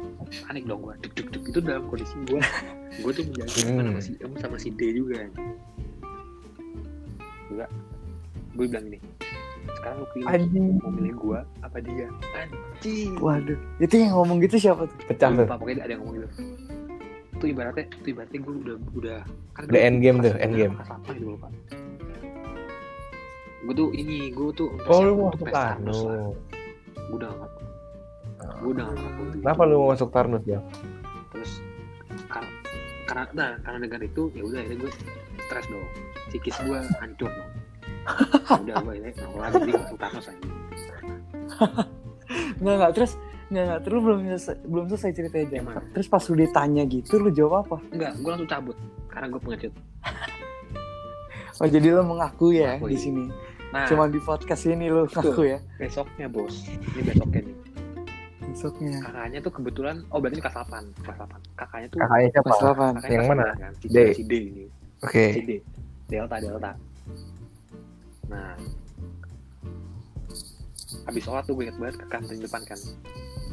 Speaker 2: panik dong gue duk duk duk itu dalam kondisi gue gue tuh menjaga
Speaker 1: Hmm.
Speaker 2: sama si Em sama si D juga juga gue bilang gini sekarang lu pilih
Speaker 1: Anjing.
Speaker 2: mau milih gue apa dia anjing
Speaker 3: Waduh. Itu yang ngomong gitu siapa tuh?
Speaker 1: Pecah tuh.
Speaker 2: lupa pokoknya ada yang ngomong gitu itu ibaratnya itu ibaratnya gue udah udah kan
Speaker 1: Udah end game tuh, end game.
Speaker 2: kelas apa gitu lupa gue tuh ini gue tuh
Speaker 1: Oh lu mau masuk
Speaker 2: Tarnus gue udah gak gue udah gak mampu gitu.
Speaker 1: Kenapa lu mau masuk Tarnus ya?
Speaker 2: terus kar- karena nah, karena dengan itu ya udah akhirnya gue stres dong psikis gue hancur dong *laughs* udah gue ini nggak lagi masuk Thanos aja *laughs*
Speaker 3: Nggak nggak terus nggak nggak terus belum selesai, belum selesai ceritanya Jal.
Speaker 2: Gimana?
Speaker 3: Terus pas lu ditanya gitu lu jawab apa?
Speaker 2: enggak gue langsung cabut karena gue pengecut *laughs*
Speaker 3: Oh jadi lu mengaku ya
Speaker 2: Mengaku,
Speaker 3: di sini.
Speaker 2: nah
Speaker 3: Cuma di podcast ini lu ngaku ya.
Speaker 2: besoknya bos ini besoknya nih
Speaker 3: Besoknya.
Speaker 2: kakaknya tuh kebetulan oh berarti ini kelas 8 kelas 8 kakaknya tuh
Speaker 1: Kakaknya siapa?
Speaker 3: Kelas 8.
Speaker 2: kakaknya
Speaker 1: Yang mana?
Speaker 2: 9 kan, si
Speaker 1: D.
Speaker 2: si D ini
Speaker 1: Oke.
Speaker 2: D Delta Delta. Nah. Habis sholat tuh gue inget banget ke kantin depan kan.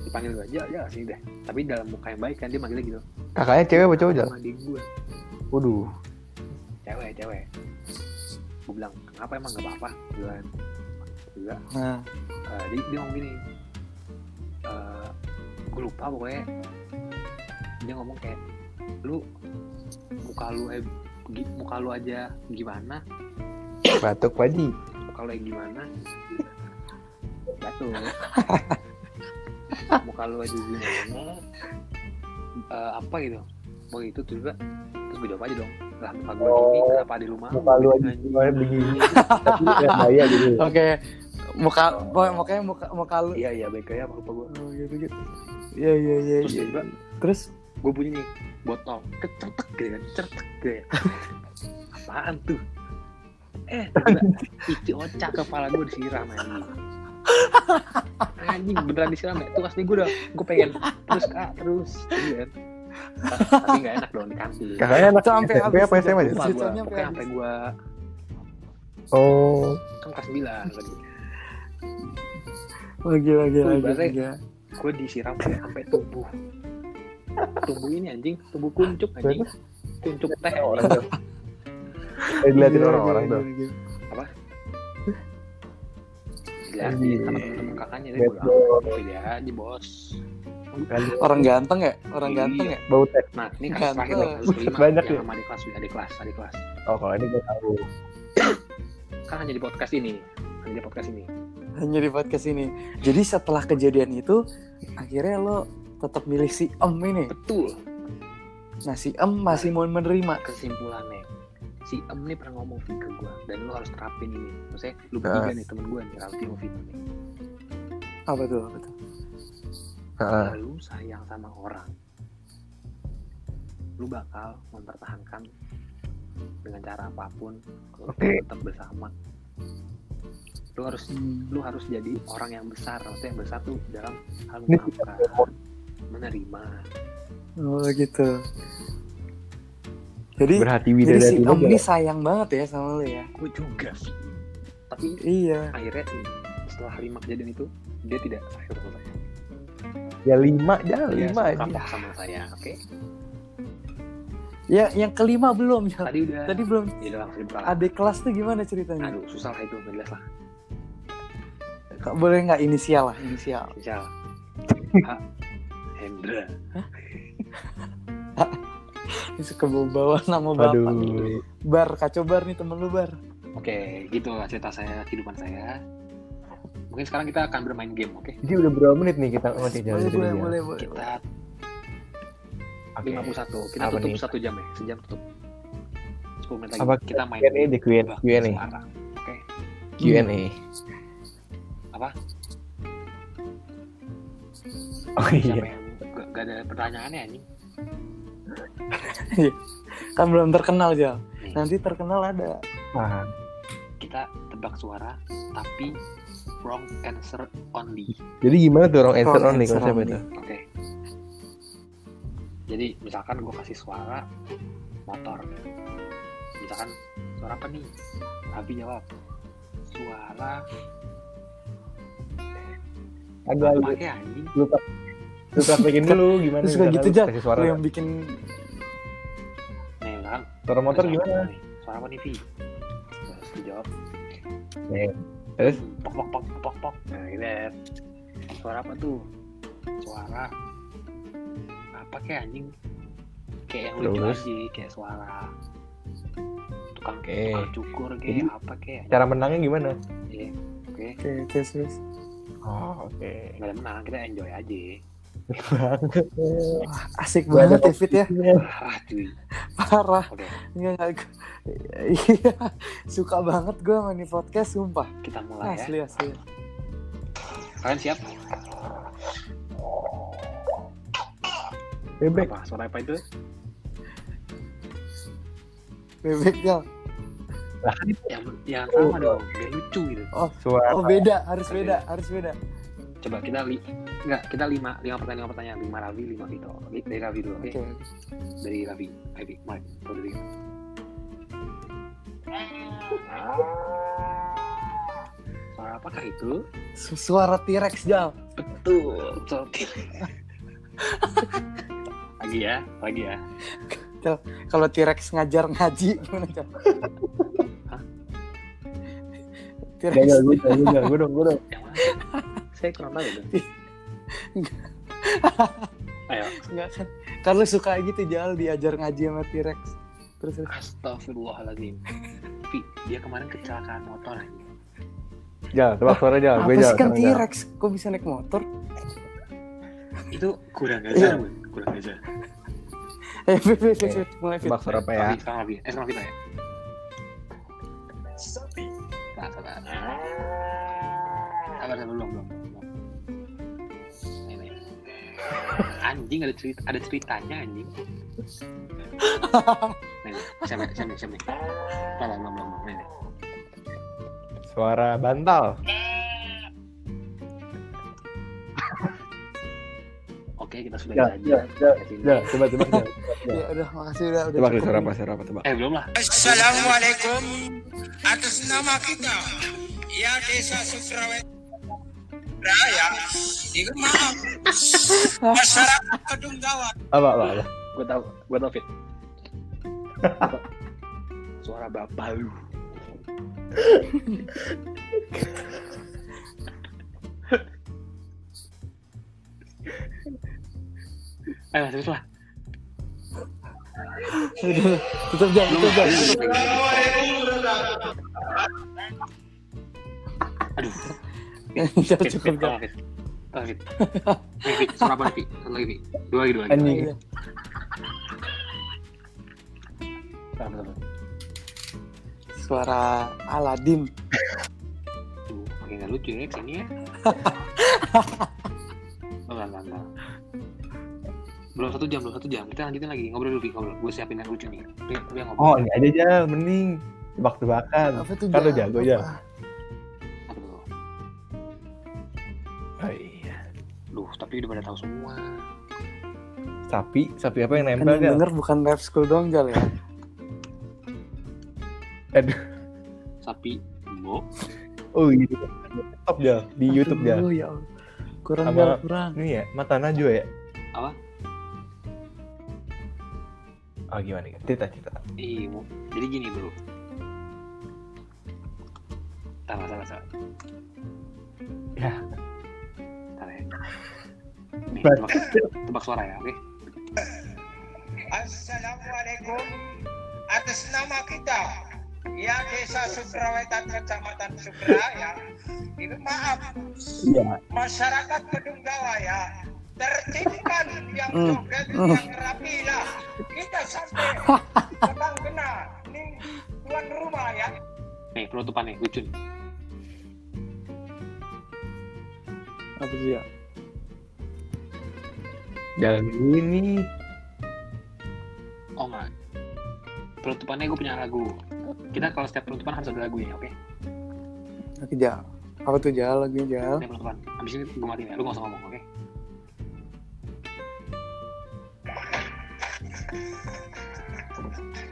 Speaker 2: Dipanggil gue ya ya sini deh. Tapi dalam muka yang baik kan dia manggilnya gitu.
Speaker 1: Kakaknya cewek apa cowok Jal?
Speaker 2: sama adik gue
Speaker 1: Waduh.
Speaker 2: cewek cewek. Gue bilang kenapa emang gak apa-apa? Gue bilang juga
Speaker 3: Nah,
Speaker 2: eh, dia, dia ngomong gini. Eh gue lupa pokoknya. Dia ngomong kayak lu muka lu eh muka lu aja gimana
Speaker 1: Batuk Paji.
Speaker 2: muka lu yang gimana batu *laughs* muka lu aja gimana Eh, apa gitu mau itu tuh juga terus gue jawab aja dong lah muka gue gini
Speaker 1: Oh,
Speaker 2: kenapa di rumah
Speaker 1: Muka lu aja gimana begini. Tapi ya bahaya gitu. *laughs*
Speaker 3: oke. Muka pokoknya makanya muka muka lu.
Speaker 2: iya iya baik kayak apa lupa gue
Speaker 3: Oh, gitu gitu. Iya iya iya.
Speaker 2: terus
Speaker 3: iya.
Speaker 2: tiba
Speaker 3: Terus
Speaker 2: gue bunyi nih botol kecetek gitu kan cetek gitu ya. *laughs* Apaan tuh? Eh ici ocak kepala gue disiram anjing anjing beneran disiram ya tuh asli gue udah gue pengen terus kak terus. Gitu kan? Tapi nggak enak dong di kantin
Speaker 1: Kakaknya anak
Speaker 3: Sampai
Speaker 1: SMP
Speaker 3: habis
Speaker 1: apa SMA
Speaker 2: lupa gue
Speaker 3: ceritanya
Speaker 2: pokoknya
Speaker 3: sampai
Speaker 2: gue
Speaker 1: Oh.
Speaker 2: kan kelas 9 tadi
Speaker 3: lagi lagi lagi. lagi.
Speaker 2: gue disiram sampai tubuh tubuh ini anjing tubuh kuncuk anjing kuncuk teh
Speaker 1: Orang tuh. Eh, diliatin
Speaker 3: Iya,
Speaker 1: orang-orang
Speaker 3: iya,
Speaker 1: tuh.
Speaker 3: iya, iya.
Speaker 2: dilihatin sama temen-temen kakaknya
Speaker 1: boy.
Speaker 2: pilih aja bos
Speaker 3: Orang ganteng ya? Orang
Speaker 2: Iya.
Speaker 3: ganteng ya?
Speaker 1: Bau teh.
Speaker 2: nah ini
Speaker 3: Ganteng.
Speaker 2: terakhir
Speaker 1: Banyak ya?
Speaker 2: sama adik kelas adik kelas adik kelas
Speaker 1: Oh kalau ini gue tahu.
Speaker 2: kan hanya di podcast ini hanya di podcast ini
Speaker 3: hanya di podcast ini. Jadi setelah kejadian itu akhirnya lo tetap milih si Em ini.
Speaker 2: betul
Speaker 3: Nah si Em masih mau menerima.
Speaker 2: kesimpulannya si Em nih pernah ngomong ke gue dan lu harus terapin ini maksudnya lu
Speaker 1: Ah.
Speaker 2: bertiga nih temen gue nih Raffi sama Vito nih
Speaker 3: Apa tuh? Apa tuh?
Speaker 2: Kalau lu sayang sama orang lu bakal mempertahankan dengan cara apa pun
Speaker 1: kalau
Speaker 2: tetap bersama lu harus
Speaker 3: Hmm.
Speaker 2: lu harus jadi orang yang besar maksudnya yang besar tuh dalam hal
Speaker 1: Ini
Speaker 2: memaafkan menerima
Speaker 3: Oh gitu. Jadi
Speaker 1: Berhati
Speaker 3: jadi si
Speaker 1: lu
Speaker 3: ini
Speaker 1: gak?
Speaker 3: sayang banget ya sama lo ya.
Speaker 2: gue juga sih tapi
Speaker 3: Iya.
Speaker 2: akhirnya setelah lima kejadian itu dia tidak sayang sama saya
Speaker 1: Ya lima,
Speaker 2: dia
Speaker 1: lima aja.
Speaker 2: sama saya oke
Speaker 3: Ya yang kelima belum ya.
Speaker 2: tadi udah
Speaker 3: Tadi belum.
Speaker 2: ya udah langsung dibuka
Speaker 3: Adik kelas tuh gimana ceritanya?
Speaker 2: aduh susah lah itu jelas lah
Speaker 3: Kak, Boleh nggak inisial lah inisial? *laughs*
Speaker 2: H Hendra
Speaker 3: Ini suka bawa nama bapak.
Speaker 1: Aduh.
Speaker 3: Bar, kacau bar nih temen lu bar.
Speaker 2: Oke, gitu lah cerita saya, kehidupan saya. Mungkin sekarang kita akan bermain game, oke?
Speaker 1: Ini udah berapa menit nih kita ngerti jalan
Speaker 3: Boleh, boleh, boleh, boleh.
Speaker 2: Kita
Speaker 1: Oke.
Speaker 2: 51, kita
Speaker 1: Apa
Speaker 2: tutup
Speaker 1: nih?
Speaker 2: satu jam ya, sejam tutup. 10 menit lagi
Speaker 1: Apa
Speaker 2: kita main
Speaker 1: Q&A deh, Q&A. Q&A.
Speaker 2: Oke,
Speaker 1: Q&A.
Speaker 2: Apa?
Speaker 1: Oh
Speaker 2: siapa
Speaker 1: iya.
Speaker 2: gak, gak ada pertanyaannya anjing? *laughs*
Speaker 3: Kan belum terkenal Jal.
Speaker 2: Nih,
Speaker 3: Nanti terkenal ada.
Speaker 1: Paham.
Speaker 2: kita tebak suara, tapi wrong answer only.
Speaker 1: Jadi gimana tuh orang answer
Speaker 3: Wrong
Speaker 1: only
Speaker 3: answer
Speaker 1: konsep
Speaker 3: only.
Speaker 1: itu?
Speaker 2: Oke. Jadi misalkan gue kasih suara motor. Misalkan suara apa nih? Abi jawab. Suara
Speaker 1: Agak
Speaker 2: apa
Speaker 1: praktekin dulu gimana
Speaker 3: Terus kayak gitu
Speaker 1: suara
Speaker 3: Lu yang bikin
Speaker 2: Nih kan.
Speaker 1: suara motor gimana?
Speaker 2: Suara apa nih Vi? Terus dijawab.
Speaker 1: Nih. Terus
Speaker 2: Pok pok pok pok pok. Nah gitu ya. Suara apa tuh? Suara apa kayak anjing? Kayak yang lucu aja, kayak suara tukang
Speaker 1: Oke.
Speaker 2: tukang cukur kayak
Speaker 1: Jadi,
Speaker 2: apa kayak
Speaker 1: cara menangnya gimana?
Speaker 2: Iya, oke
Speaker 3: Oke, terus.
Speaker 1: Oh, oke.
Speaker 2: nggak ada menang kita enjoy aja
Speaker 3: Wah, asik
Speaker 1: Gua
Speaker 3: banget ya Fit ya.
Speaker 2: ah
Speaker 3: Parah. Enggak, enggak. Iya, suka banget gue sama nih podcast, sumpah.
Speaker 2: kita mulai ya
Speaker 3: Asli, asli.
Speaker 2: kalian siap
Speaker 1: Bebek.
Speaker 2: apa suara apa itu
Speaker 3: Bebek, Jal.
Speaker 2: yang yang sama dong biar lucu gitu
Speaker 1: Suara.
Speaker 3: Oh, beda. Harus beda, harus beda.
Speaker 2: Coba kita li nggak kita lima lima pertanyaan lima pertanyaan. Lima Ravi lima Vito. Dari Ravi dulu oke?
Speaker 3: Oke.
Speaker 2: dari Ravi. Ravi Mike tahu dari suara apakah itu?
Speaker 3: Su- Suara T-Rex, Jal.
Speaker 2: betul betul. Lagi ya lagi ya.
Speaker 3: Kalau T-Rex ngajar ngaji, gimana, Jal? T-Rex.
Speaker 1: Gue dong, gue dong,
Speaker 2: saya kurang tahu *laughs* ayo
Speaker 3: Enggak kan. Kan lu suka gitu, Jal, diajar ngaji sama T-Rex. Terus, terus.
Speaker 2: Astagfirullahaladzim Vi, dia kemarin kecelakaan motor aja
Speaker 1: Jal, tebak suara Jal. Gue
Speaker 3: Apa sih kan. T-Rex? Kok bisa naik motor?
Speaker 2: itu kurang aja kurang aja
Speaker 3: Eh, Fit, Fit, Fit. Fit. Mulai Fit.
Speaker 1: Tebak suara apa ya?
Speaker 2: Sekarang Ravi eh sekarang Vita ya Sabar, sabar sabar sabar belum belum anjing ada cerita ada ceritanya anjing nih siapa nih belum belum belum belum. nih
Speaker 1: Suara bantal.
Speaker 2: oke kita sudah
Speaker 1: Ya, ya,
Speaker 2: Sampai sini.
Speaker 1: Jal, coba tebak Jal.
Speaker 3: Ya udah, makasih udah udah cukup
Speaker 1: suara apa, suara apa, tebak.
Speaker 2: eh belum lah
Speaker 4: Assalamualaikum atas nama kita ya desa Sukrawet Raya itu maaf *laughs* masyarakat Kedunggawa
Speaker 1: Apa, apa, apa?
Speaker 2: gue tau gue tau fit *laughs* suara bapak lu *laughs* Ayo terus lah.
Speaker 3: Tutup jam, tutup jam.
Speaker 2: Belum, Fit,
Speaker 3: cukup
Speaker 2: Fit. Nih, Fit, suara apa nih, Fit? Satu lagi. Dua lagi, dua lagi.
Speaker 1: Anjing.
Speaker 2: Suara
Speaker 3: Aladin.
Speaker 2: Tuh, makin gak lucu ya ke sini ya. *laughs* Oh, enggak, enggak, enggak. Belum satu jam, belum satu jam. Kita lanjutin lagi. Ngobrol dulu, ngobrol. Gue siapin yang lucu nih. Yang
Speaker 1: Oh,
Speaker 2: ngobrol.
Speaker 1: ini aja Jal, mending tebak-tebakan. Kan lu
Speaker 3: Jal?
Speaker 1: jago, Jal.
Speaker 3: Apa?
Speaker 2: Duh, tapi udah pada tahu semua.
Speaker 1: Sapi, sapi apa yang
Speaker 3: Kan
Speaker 1: nempel
Speaker 3: yang
Speaker 1: Jal?
Speaker 3: denger bukan rap school dong Jal ya. *laughs*
Speaker 1: Aduh.
Speaker 2: Sapi, Bo.
Speaker 1: Oh iya. Top Jal, di YouTube Jal.
Speaker 3: Aduh, ya Allah. Kurang
Speaker 1: Sama-
Speaker 3: Jal, kurang.
Speaker 1: Ini ya, mata Najwa ya?
Speaker 2: Apa?
Speaker 1: Oh gimana? Jal? Cerita, cerita.
Speaker 2: Mo. jadi gini bro. Salah, salah, salah.
Speaker 1: Ya.
Speaker 2: Ya. Nih, tebak, tebak suara ya, oke?
Speaker 4: Assalamualaikum atas nama kita ya desa Sukrawetan kecamatan Sukra ya ini maaf
Speaker 1: Iya.
Speaker 4: masyarakat Kedunggawa ya tertibkan yang
Speaker 3: Hmm.
Speaker 4: joget
Speaker 3: Hmm.
Speaker 4: yang rapi lah kita sampai *laughs* tebang kena ini tuan rumah ya
Speaker 2: Nih, penutupan nih, lucu nih.
Speaker 3: Apa sih ya?
Speaker 1: Jalan ini.
Speaker 2: Oh enggak. Penutupannya gue punya lagu. Kita kalau setiap penutupan harus ada lagunya, oke?
Speaker 3: Oke Jal. Apa tuh Jal lagunya Jal?
Speaker 2: Ini penutupan. Abis ini gue matiin ya, lu gak usah ngomong, oke?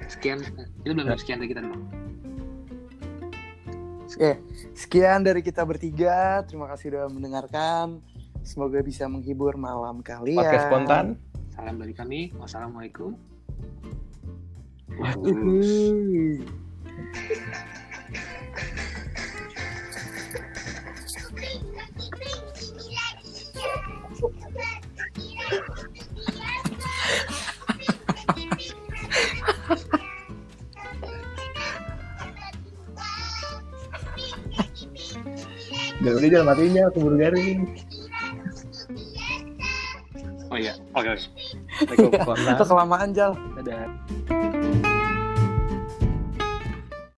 Speaker 2: Sekian, itu belum sekian dari kita dulu.
Speaker 3: Oke, sekian dari kita bertiga. Terima kasih sudah mendengarkan. Semoga bisa menghibur malam kalian.
Speaker 1: Podcast spontan.
Speaker 2: Salam dari kami. Wassalamualaikum.
Speaker 3: Uhuy.
Speaker 1: Jangan udah jangan matiin Jal, keburu garing.
Speaker 2: Oh iya, oke oke.
Speaker 1: Assalamualaikum.
Speaker 3: Itu kelamaan Jal.
Speaker 2: Dadah.